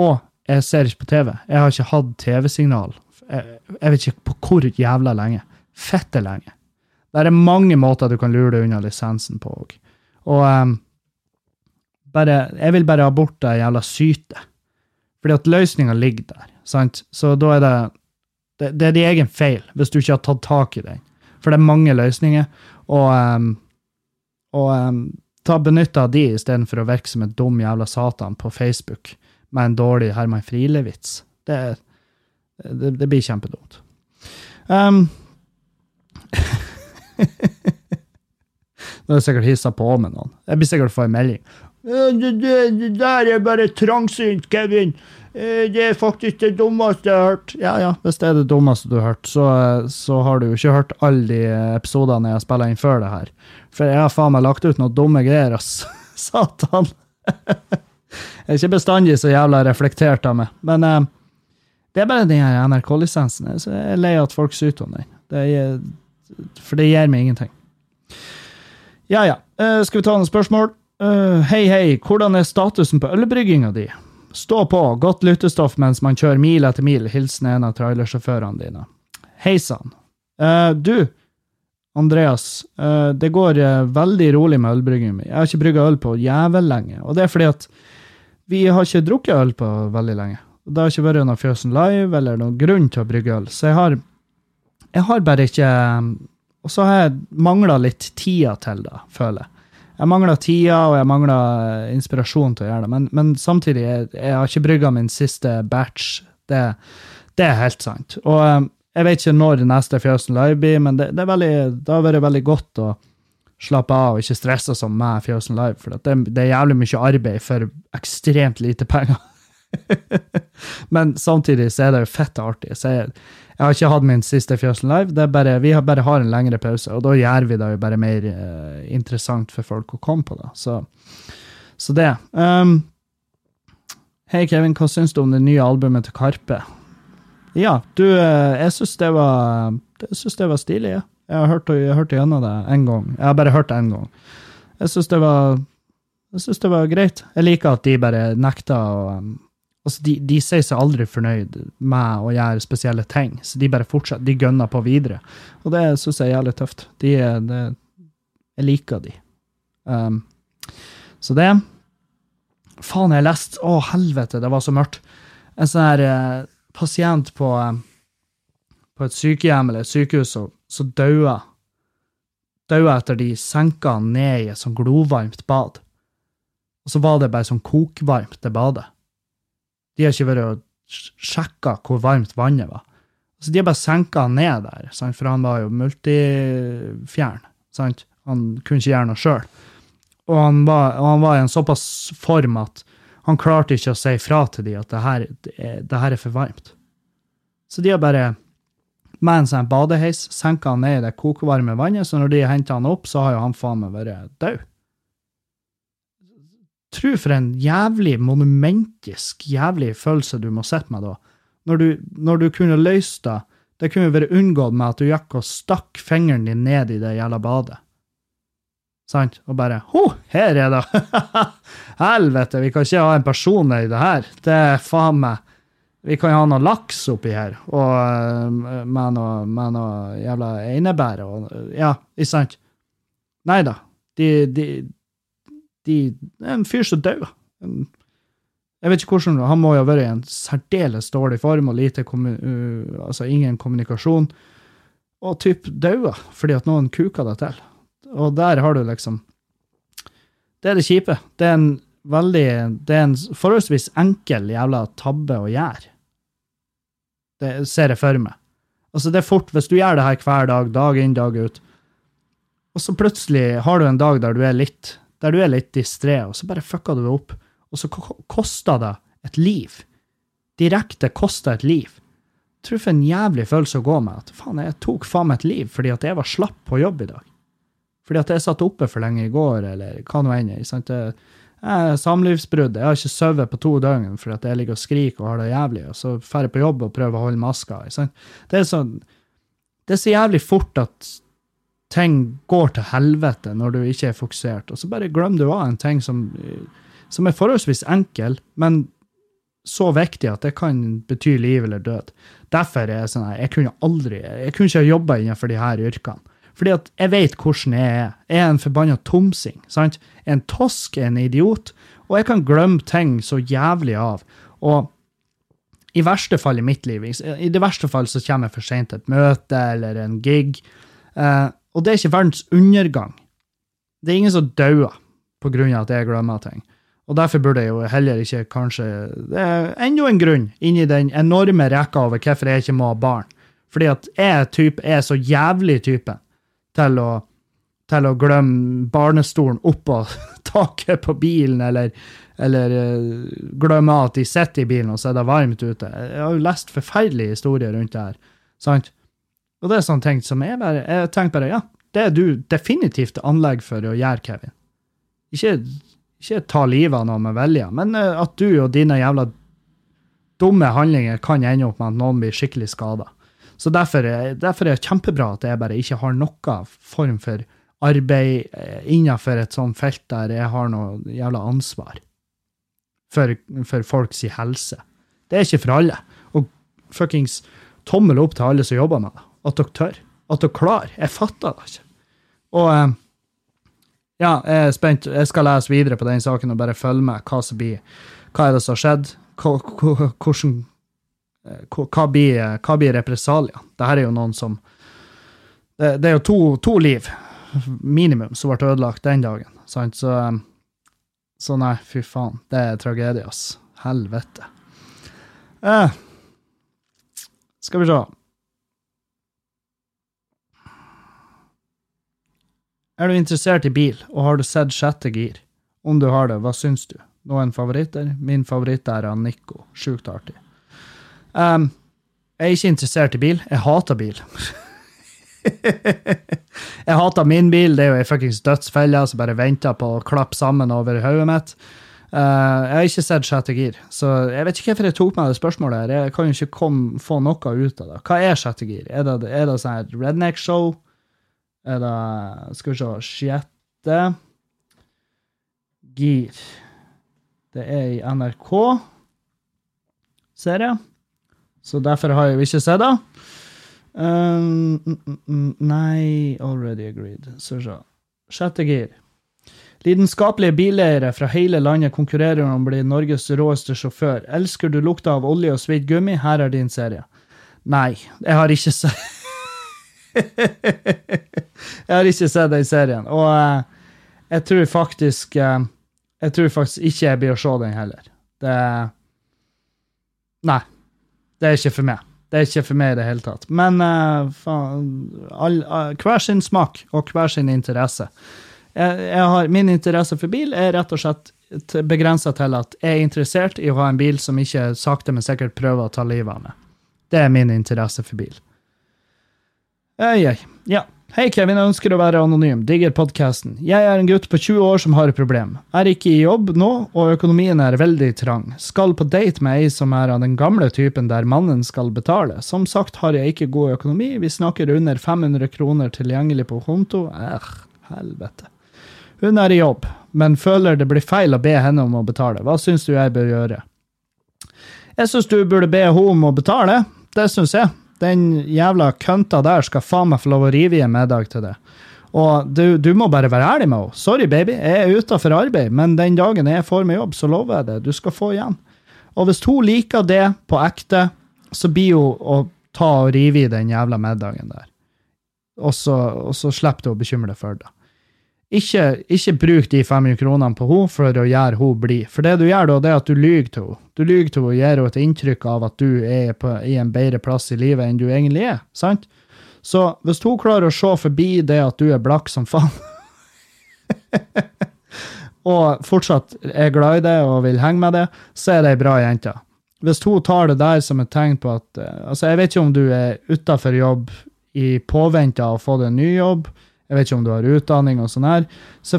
og jeg ser ikke på TV. Jeg har ikke hatt TV-signal. Jeg, jeg vet ikke på hvor jævla lenge. Fette lenge. Det er mange måter du kan lure deg unna lisensen på òg. Og um, bare, jeg vil bare ha bort det jævla sytet. Fordi at løsninga ligger der. Sant? Så da er det, det Det er din egen feil, hvis du ikke har tatt tak i den. For det er mange løsninger, og, um, og um, ta benytte av de istedenfor å virke som en dum jævla satan på Facebook med en dårlig Herman Friele-vits. Det, det, det blir kjempedumt. Um, Nå er jeg sikkert hissa på med noen. Jeg blir sikkert få en melding. Det, det, der er bare trangsynt, Kevin. Eh, Det er faktisk det dummeste jeg har hørt. Ja, ja, hvis det er det dummeste du har hørt, så, så har du jo ikke hørt alle de episodene jeg har spilla inn før det her. For jeg har faen meg lagt ut noen dumme greier, ass. Satan. Jeg er ikke bestandig så jævla reflektert av meg. Men eh, det er bare den her NRK-lisensen. Så jeg er lei av at folk syter om den. Det er, for det gir meg ingenting. Ja, ja. Eh, skal vi ta noen spørsmål? Eh, hei, hei. Hvordan er statusen på ølbrygginga di? Stå på. Godt lyttestoff mens man kjører mil etter mil. Hilsen en av trailersjåførene dine. Hei sann. Eh, du, Andreas. eh, det går eh, veldig rolig med ølbryggingen min. Jeg har ikke brygga øl på jævel lenge. Og det er fordi at vi har ikke drukket øl på veldig lenge. Det har ikke vært noe Fjøsen Live eller noen grunn til å brygge øl. Så jeg har, jeg har bare ikke Og så har jeg mangla litt tida til det, føler jeg. Jeg mangler tida, og jeg mangler inspirasjon til å gjøre det. Men, men samtidig, jeg, jeg har ikke brygga min siste batch. Det, det er helt sant. Og eh, jeg vet ikke når neste Fjøsen Live blir, men det, det, veldig, det har vært veldig godt å slappe av og ikke stresse som meg, Fjøsen Live. For det, det er jævlig mye arbeid for ekstremt lite penger. Men samtidig så er det jo fett artig. Jeg, jeg har ikke hatt min siste Fjøsen Live. Det er bare, vi har bare har en lengre pause, og da gjør vi det jo bare mer uh, interessant for folk å komme på. Da. Så, så det. Um, Hei, Kevin, hva syns du om det nye albumet til Karpe? Ja, du, eh, jeg syns det var Jeg synes det var stilig. Ja. Jeg har hørt, jeg hørt gjennom det en gang. Jeg har bare hørt det én gang. Jeg syns det det var greit. Jeg liker at de bare nekter å Altså, de, de sier seg aldri fornøyd med å gjøre spesielle ting, så de bare fortsetter. De gønner på videre. Og det syns jeg er jævlig tøft. De, det, jeg liker de. Um, så det Faen, jeg leste Å, helvete, det var så mørkt. En sånn her eh, pasient på, eh, på et sykehjem eller et sykehus og så dauer Dauer etter de senka han ned i et sånn glovarmt bad. Og så var det bare sånn kokvarmt, det badet. De har ikke vært og sjekka hvor varmt vannet var. Så de har bare senka han ned der, sant? for han var jo multifjern. Sant? Han kunne ikke gjøre noe sjøl. Og og han var i en såpass form at han klarte ikke å si fra til de at det her, det det her er for varmt. Så de har bare med en sånn badeheis senka han ned i det kokevarme vannet, så når de henta han opp, så har jo han faen meg vært død. Tru for en jævlig monumentisk jævlig følelse du må sitte med da. Når du, når du kunne løst det, det kunne jo vært unngått med at du gikk og stakk fingeren din ned i det jævla badet. Sant? Og bare Ho, her er det! Helvete, vi kan ikke ha en person i det her. Det er faen meg Vi kan ha noe laks oppi her, og øh, med noe, med noe jævla einebær og Ja, ikke sant? Nei da. De, de, de Det er en fyr som dør. Jeg vet ikke hvordan Han må jo ha vært i en særdeles dårlig form og lite uh, altså ingen kommunikasjon. Og typ daua fordi at noen kuka det til. Og der har du liksom Det er det kjipe. Det er en veldig Det er en forholdsvis enkel jævla tabbe å gjøre. Det ser jeg for meg. Altså, det er fort, hvis du gjør det her hver dag, dag inn, dag ut, og så plutselig har du en dag der du er litt der du er litt distré, og så bare fucker du det opp, og så kosta det et liv. Direkte koster et liv. Tror for en jævlig følelse å gå med at faen, jeg tok faen meg et liv fordi at jeg var slapp på jobb i dag. Fordi at jeg satt oppe for lenge i går, eller hva nå enn. Er samlivsbrudd. Jeg har ikke sovet på to døgn fordi at jeg ligger og skriker og har det jævlig, og så drar jeg på jobb og prøver å holde maska. Det er sånn, det er så jævlig fort at ting går til helvete når du ikke er fokusert, og så bare glemmer du av en ting som, som er forholdsvis enkel, men så viktig at det kan bety liv eller død. Derfor er jeg sånn her, jeg kunne aldri, jeg kunne ikke jobba innenfor de her yrkene. Fordi at jeg vet hvordan jeg er. Jeg er en forbanna tomsing. sant? En tosk, en idiot. Og jeg kan glemme ting så jævlig av. Og i verste fall i mitt liv, i det verste fall så kommer jeg for sent til et møte eller en gig. Eh, og det er ikke verdens undergang. Det er ingen som dauer av at jeg glemmer ting. Og derfor burde jeg jo heller ikke kanskje Det er enda en grunn inni den enorme rekka over hvorfor jeg ikke må ha barn. Fordi at jeg er, typ, jeg er så jævlig typen til å, til å glemme barnestolen oppå taket på bilen, eller, Eller uh, glemmer at de sitter i bilen, og så er det varmt ute. Jeg har jo lest forferdelige historier rundt det her. Sant? Og det er sånne ting som jeg bare Jeg tenker bare, ja, det er du definitivt anlegg for å gjøre, Kevin. Ikke, ikke ta livet av noen med vilje, men uh, at du og dine jævla dumme handlinger kan ende opp med at noen blir skikkelig skada. Så derfor, er- derfor er det kjempebra at jeg bare ikke har noe form for arbeid eh, innenfor et sånt felt der jeg har noe jævla ansvar for, for folks helse. Det er ikke for alle. Og fuckings tommel opp til alle som jobber med det. At dere tør. At dere klarer. Jeg fatter det ikke. Og eh, ja, jeg er spent. Jeg skal lese videre på den saken og bare følge med hva som blir. Hva er det som har skjedd? Hvordan hva hva blir, hva blir her Dette er jo noen som Det, det er jo to, to liv, minimum, som ble ødelagt den dagen. Sant? Så, eh, så nei, fy faen. Det er tragedie, ass. Helvete. Eh, skal vi se. Er du interessert i bil, og har du sett sjette gir? Om du har det, hva syns du? Noen favoritter? Min favoritt er Nico. Sjukt artig. Um, jeg er ikke interessert i bil. Jeg hater bil. jeg hater min bil. Det er jo ei fuckings dødsfelle som bare venter på å klappe sammen over hodet mitt. Uh, jeg har ikke sett sjette gir, så jeg vet ikke hvorfor jeg tok meg det spørsmålet. her. Jeg kan jo ikke kom, få noe ut av det. Hva er sjette gir? Er det, er det sånn her redneck-show? Er det Skal vi se Sjette gir. Det er i NRK, ser jeg. Så derfor har jeg jo ikke sett det. Um, mm, mm, mm, nei, already agreed. Så se. Sjette gir. Lidenskapelige bileiere fra hele landet konkurrerer om å bli Norges råeste sjåfør. Elsker du lukta av olje og svidd gummi? Her er din serie. Nei, jeg har ikke sett Jeg har ikke sett den serien. Og uh, jeg tror faktisk uh, Jeg tror faktisk ikke jeg blir å se den heller. Det Nei. Det er ikke for meg. Det er ikke for meg i det hele tatt. Men uh, faen all, uh, Hver sin smak og hver sin interesse. Jeg, jeg har, min interesse for bil er rett og slett begrensa til at jeg er interessert i å ha en bil som ikke sakte, men sikkert prøver å ta livet av meg. Det er min interesse for bil. Oi, oi. Ja. Hei, Kevin. Jeg ønsker å være anonym. Digger podkasten. Jeg er en gutt på 20 år som har et problem. Er ikke i jobb nå, og økonomien er veldig trang. Skal på date med ei som er av den gamle typen der mannen skal betale. Som sagt har jeg ikke god økonomi. Vi snakker under 500 kroner tilgjengelig på konto. Eh, helvete. Hun er i jobb, men føler det blir feil å be henne om å betale. Hva syns du jeg bør gjøre? Jeg syns du burde be henne om å betale. Det syns jeg. Den jævla kønta der skal faen meg få lov å rive i en middag til det. Og du, du må bare være ærlig med henne. Sorry, baby, jeg er utafor arbeid, men den dagen jeg får meg jobb, så lover jeg det. Du skal få igjen. Og hvis hun liker det på ekte, så blir hun å ta og rive i den jævla middagen der. Og så, og så slipper du å bekymre deg for det. Ikke, ikke bruk de 500 kronene på henne for å gjøre henne blid. For det du gjør da, det er at du lyver til henne. Du lyver til henne og gir henne et inntrykk av at du er på, i en bedre plass i livet enn du egentlig er. sant? Så hvis hun klarer å se forbi det at du er blakk som faen, og fortsatt er glad i det og vil henge med det, så er det ei bra jente. Hvis hun tar det der som et tegn på at eh, Altså, jeg vet ikke om du er utafor jobb i påvente av å få deg en ny jobb, jeg vet ikke om du har utdanning og sånn her. Så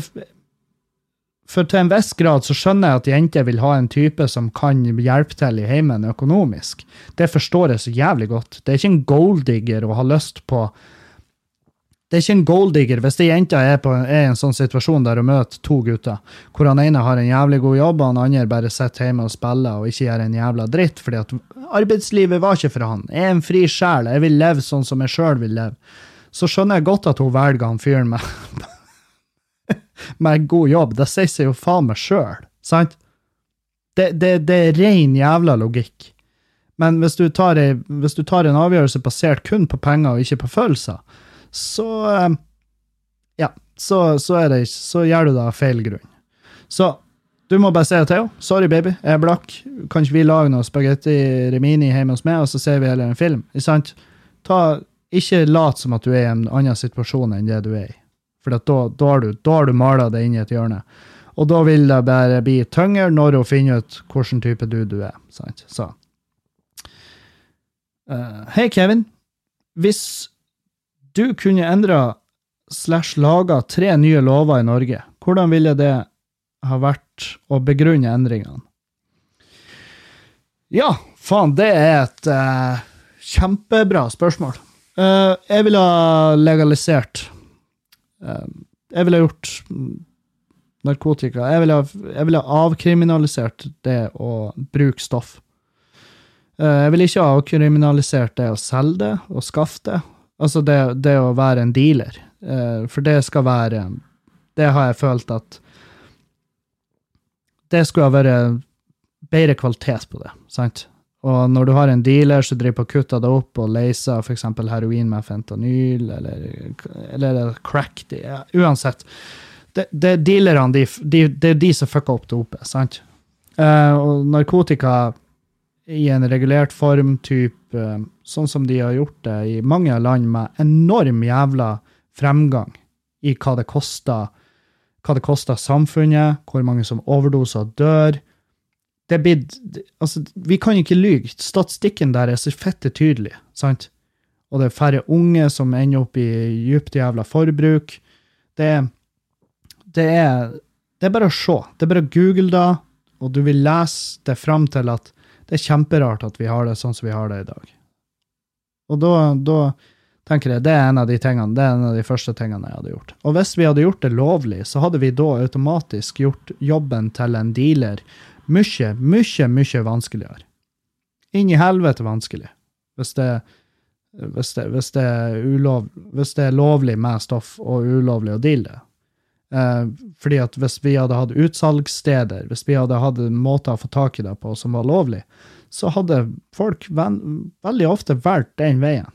for til en viss grad så skjønner jeg at jenter vil ha en type som kan hjelpe til i heimen økonomisk. Det forstår jeg så jævlig godt. Det er ikke en golddigger å ha lyst på Det er ikke en golddigger hvis ei jente er, i en sånn situasjon der hun møter to gutter, hvor han ene har en jævlig god jobb, og han andre bare sitter hjemme og spiller og ikke gjør en jævla dritt, fordi at arbeidslivet var ikke for han. Jeg er en fri sjel, jeg vil leve sånn som jeg sjøl vil leve. Så skjønner jeg godt at hun velger han fyren med med god jobb. Det sier seg jo faen meg sjøl, sant? Det, det, det er ren jævla logikk. Men hvis du, tar hvis du tar en avgjørelse basert kun på penger og ikke på følelser, så eh, Ja, så, så, er det, så gjør du det av feil grunn. Så du må bare si til henne 'sorry, baby, jeg er blakk, kan ikke vi lage noe spagetti remini hjemme hos meg', og så ser vi heller en film? Ikke sant? Ta, ikke lat som at du er i en annen situasjon enn det du er i. For da, da har du, da du mala det inn i et hjørne. Og da vil det bare bli tyngre når hun finner ut hvilken type du du er. Sant? Så. uh, Hei, Kevin. Hvis du kunne endra slash laga tre nye lover i Norge, hvordan ville det ha vært å begrunne endringene? Ja, faen, det er et uh, kjempebra spørsmål. Eh, jeg ville ha legalisert uh, Jeg ville ha gjort mm, narkotika. Jeg ville, ha- ville ha avkriminalisert det å bruke stoff. Uh, Jeg vil ikke ha avkriminalisert det å selge det og skaffe det. Altså det, det å være en dealer. For det skal være Det har jeg følt at Det skulle ha vært bedre kvalitet på det, sant? Og når du har en dealer som driver på kutter det opp og leiser f.eks. heroin med fentanyl, eller, eller crack de, ja, Uansett. Det, det er dealerne, de, de, er de som fucker opp dopet, sant? Uh, og narkotika i en regulert form, typ, uh, sånn som de har gjort det i mange land med enorm jævla fremgang i hva det koster, hva det koster samfunnet, hvor mange som overdoser og dør. Det blir, altså, vi kan ikke lyge. Statistikken der er så fette tydelig, sant? Og det er færre unge som ender opp i djupt jævla forbruk. Det, er- det er det er bare å se. Det er bare å google det, og du vil lese det fram til at det er kjemperart at vi har det sånn som vi har det i dag. Og da, da tenker jeg det er en av de tingene, det er en av de første tingene jeg hadde gjort. Og hvis vi hadde gjort det lovlig, så hadde vi da automatisk gjort jobben til en dealer mye, mye, mye vanskeligere. Inn i helvete vanskelig. Hvis det, hvis det, hvis det, er, ulov, hvis det er lovlig med stoff og ulovlig å deale. Eh, fordi at hvis vi hadde hatt utsalgssteder, hvis vi hadde hatt en måte å få tak i det på som var lovlig, så hadde folk veldig ofte valgt den veien.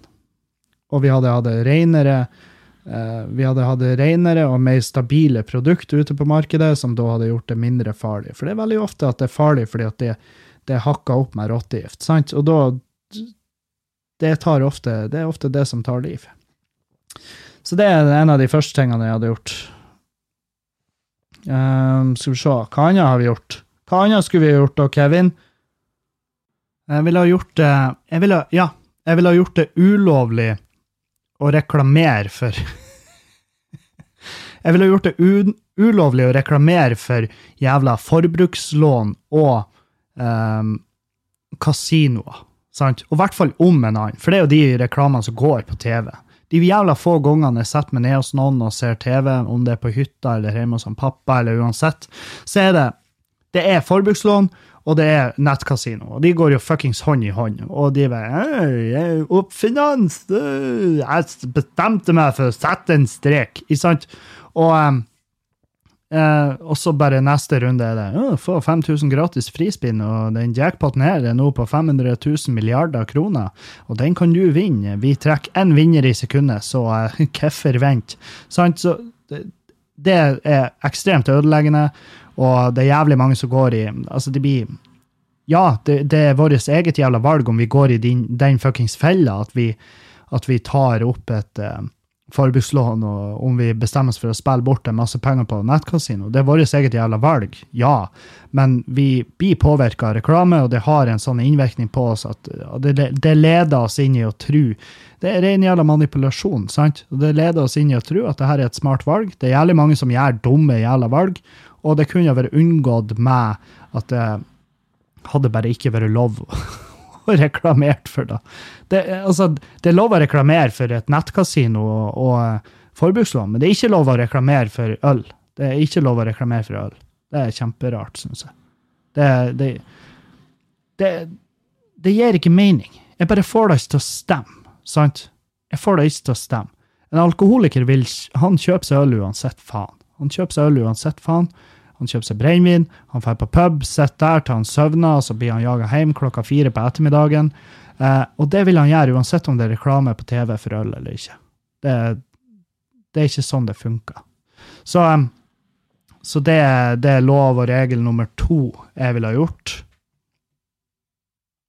Og vi hadde hatt renere vi hadde hatt renere og mer stabile produkter ute på markedet, som da hadde gjort det mindre farlig. For det er veldig ofte at det er farlig fordi at det, det hakka opp med rottegift. sant? Og da det, tar ofte, det er ofte det som tar liv. Så det er en av de første tingene jeg hadde gjort. Um, skal vi se, hva annet har vi gjort? Hva annet skulle vi gjort da, Kevin? Jeg ville ha gjort det jeg ville, Ja, jeg ville ha gjort det ulovlig å reklamere for Jeg ville gjort det ulovlig å reklamere for jævla forbrukslån og um, kasinoer. Sant? Og i hvert fall om en annen, for det er jo de reklamene som går på TV. De jævla få gangene jeg setter meg ned hos noen og ser TV, om det er på hytta eller hjemme hos pappa, eller uansett, så er det det er forbrukslån, og det er nettkasino. Og de går jo fuckings hånd i hånd. Og de bare «Hei, jeg er Oppfinans! øh, Jeg bestemte meg for å sette en strek. Ikke sant? Og, eh, og så bare neste runde er det «Å, få 5000 gratis frispinn, og den jackpoten her er nå på 500 000 milliarder kroner, og den kan du vinne. Vi trekker én vinner i sekundet, så uh, hvorfor vente? Sant? Så det, det er ekstremt ødeleggende, og det er jævlig mange som går i Altså, det blir Ja, det, det er vårt eget jævla valg om vi går i din, den fuckings fella, at vi, at vi tar opp et uh, forbrukslån, og om vi bestemmer oss for å spille bort en masse penger på nettkasino. Det er vårt eget jævla valg, ja, men vi blir påvirka av reklame, og det har en sånn innvirkning på oss at det, det leder oss inn i å tro Det er ren jævla manipulasjon, sant? Det leder oss inn i å tro at det her er et smart valg. Det er jævlig mange som gjør dumme jævla valg, og det kunne vært unngått med at det hadde bare ikke vært lov å reklamere for det. Det, altså, det er lov å reklamere for et nettkasino og, og eh, forbrukslån, men det er ikke lov å reklamere for øl. Det er ikke lov å reklamere for øl. Det er kjemperart, syns jeg. Det, det, det, det gir ikke mening. Jeg bare får det ikke til å stemme, sant? Jeg får det ikke til å stemme. En alkoholiker vil, han kjøper seg øl uansett faen. Han kjøper seg øl uansett faen. Han kjøper seg brennevin, han drar på pub, sitter der til han søvner, og så blir han jaga hjem klokka fire på ettermiddagen. Eh, og det vil han gjøre uansett om det er reklame på TV for øl eller ikke. Det, det er ikke sånn det funker. Så, em, så det, det er lov og regel nummer to jeg ville ha gjort.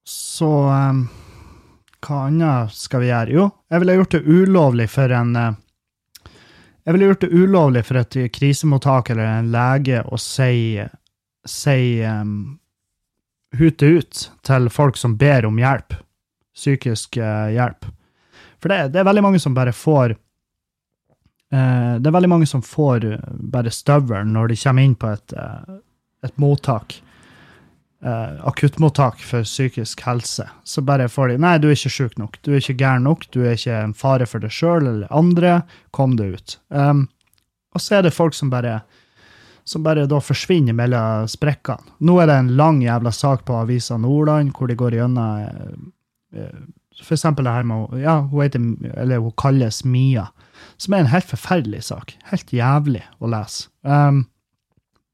Så em, hva annet skal vi gjøre? Jo, jeg ville gjort det ulovlig for en eh, Jeg ville gjort det ulovlig for et krisemottak eller en lege å si, si um, hute ut til folk som ber om hjelp. Psykisk uh, hjelp. For det, det er veldig mange som bare får uh, Det er veldig mange som får eh, bare støvelen når de kommer inn på et, uh, et mottak. Eh, akuttmottak for psykisk helse. Så bare får de Nei, du er ikke sjuk nok. Du er ikke gæren nok. Du er ikke en fare for deg sjøl eller andre. Kom deg ut. Um, og så er det folk som bare som bare da forsvinner mellom sprekkene. Nå er det en lang jævla sak på Avisa Nordland hvor de går gjennom eh, eh, for eksempel det her med ja, hun, heter, eller hun kalles Mia, som er en helt forferdelig sak. Helt jævlig å lese. Um,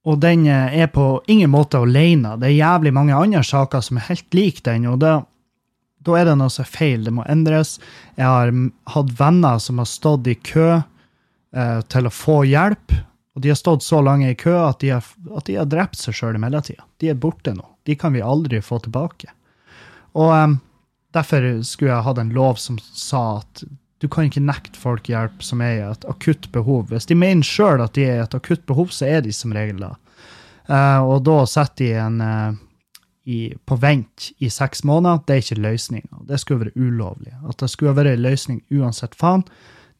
og den eh, er på ingen måte alene. Det er jævlig mange andre saker som er helt lik den, og da, da er det noe som er feil. Det må endres. Jeg har hatt venner som har stått i kø eh, til å få hjelp, og de har stått så lenge i kø at de har, at de har drept seg sjøl i mellomtida. De er borte nå. De kan vi aldri få tilbake. Og eh, derfor skulle jeg hatt en lov som sa at du kan ikke nekte folk hjelp som er i et akutt behov. Hvis de mener sjøl at de er i et akutt behov, så er de som regel da. Uh, og da setter de en uh, i, på vent i seks måneder. Det er ikke løsninga. Det skulle være ulovlig. At det skulle være en løsning uansett faen.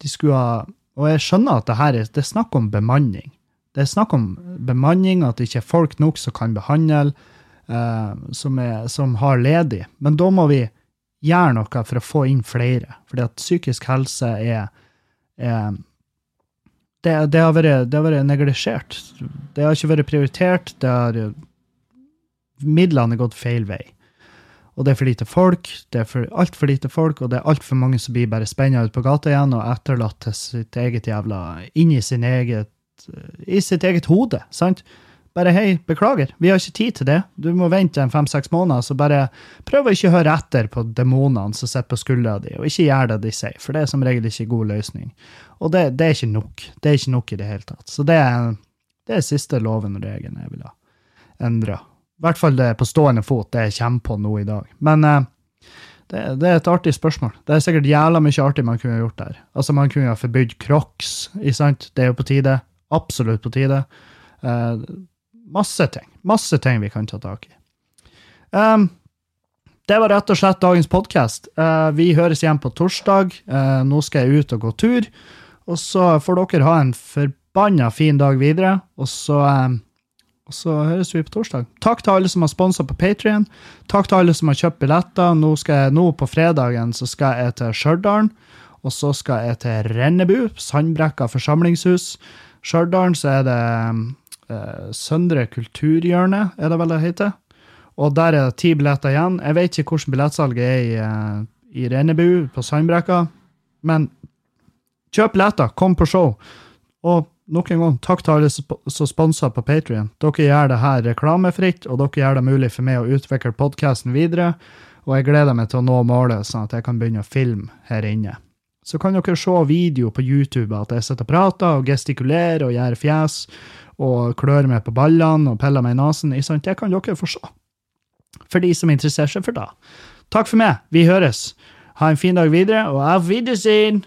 De skulle ha, og jeg skjønner at det her er, det er snakk om bemanning. Det er snakk om bemanning, at det ikke er folk nok som kan behandle, uh, som, er, som har ledig. Men da må vi gjøre noe for å få inn flere. Fordi at psykisk helse er, er det, det, har vært, det vært neglisjert. Det har ikke vært prioritert. Det har, midlene har gått feil vei. Og det er for lite folk, det er for altfor lite folk, og det er altfor mange som blir bare spenna ut på gata igjen og etterlatt til sitt eget jævla Inni sin eget I sitt eget hode, sant? Bare hei, beklager, vi har ikke tid til det. Du må vente en fem-seks måneder, så bare prøv å ikke høre etter på demonene som sitter på skuldra di, og ikke gjør det de sier, for det er som regel ikke god løsning. Og det, det er ikke nok. Det er ikke nok i det hele tatt. Så det er, det er siste loven og regelen jeg vil ha endra. I hvert fall det på stående fot, det jeg kommer på nå i dag. Men eh, det, det, er et artig spørsmål. Det er sikkert jævla mye artig man kunne gjort der. Altså, man kunne ha forbudt crocs, ikke sant? Det er jo på tide. Absolutt på tide. Eh, masse ting. Masse ting vi kan ta tak i. Um, det var rett og slett dagens podkast. Uh, vi høres igjen på torsdag. Uh, nå skal jeg ut og gå tur. Og så får dere ha en forbanna fin dag videre. Og så, um, og så høres vi på torsdag. Takk til alle som har sponsa på Patrion. Takk til alle som har kjøpt billetter. Nå, jeg, nå på fredagen så skal jeg til Stjørdal. Og så skal jeg til Rennebu, Sandbrekka forsamlingshus. Stjørdal så er det uh, Søndre kulturhjørne, er det vel det heter. Og der er det ti billetter igjen. Jeg vet ikke hvordan billettsalget er i, uh, i Rennebu, på Sandbrekka, men kjøp billetter, kom på show. Og nok en gang, takk til alle som sponser på Patrion. Dere gjør det her reklamefritt, og dere gjør det mulig for meg å utvikle podkasten videre. Og jeg gleder meg til å nå målet, sånn at jeg kan begynne å filme her inne. Så kan dere se video på YouTube at jeg sitter og prater og gestikulerer og gjør fjes og klør meg på ballene og piller meg i nesen. Det kan dere få se. For de som interesserer seg for det. Takk for meg. Vi høres. Ha en fin dag videre, og auf Wiedersehen!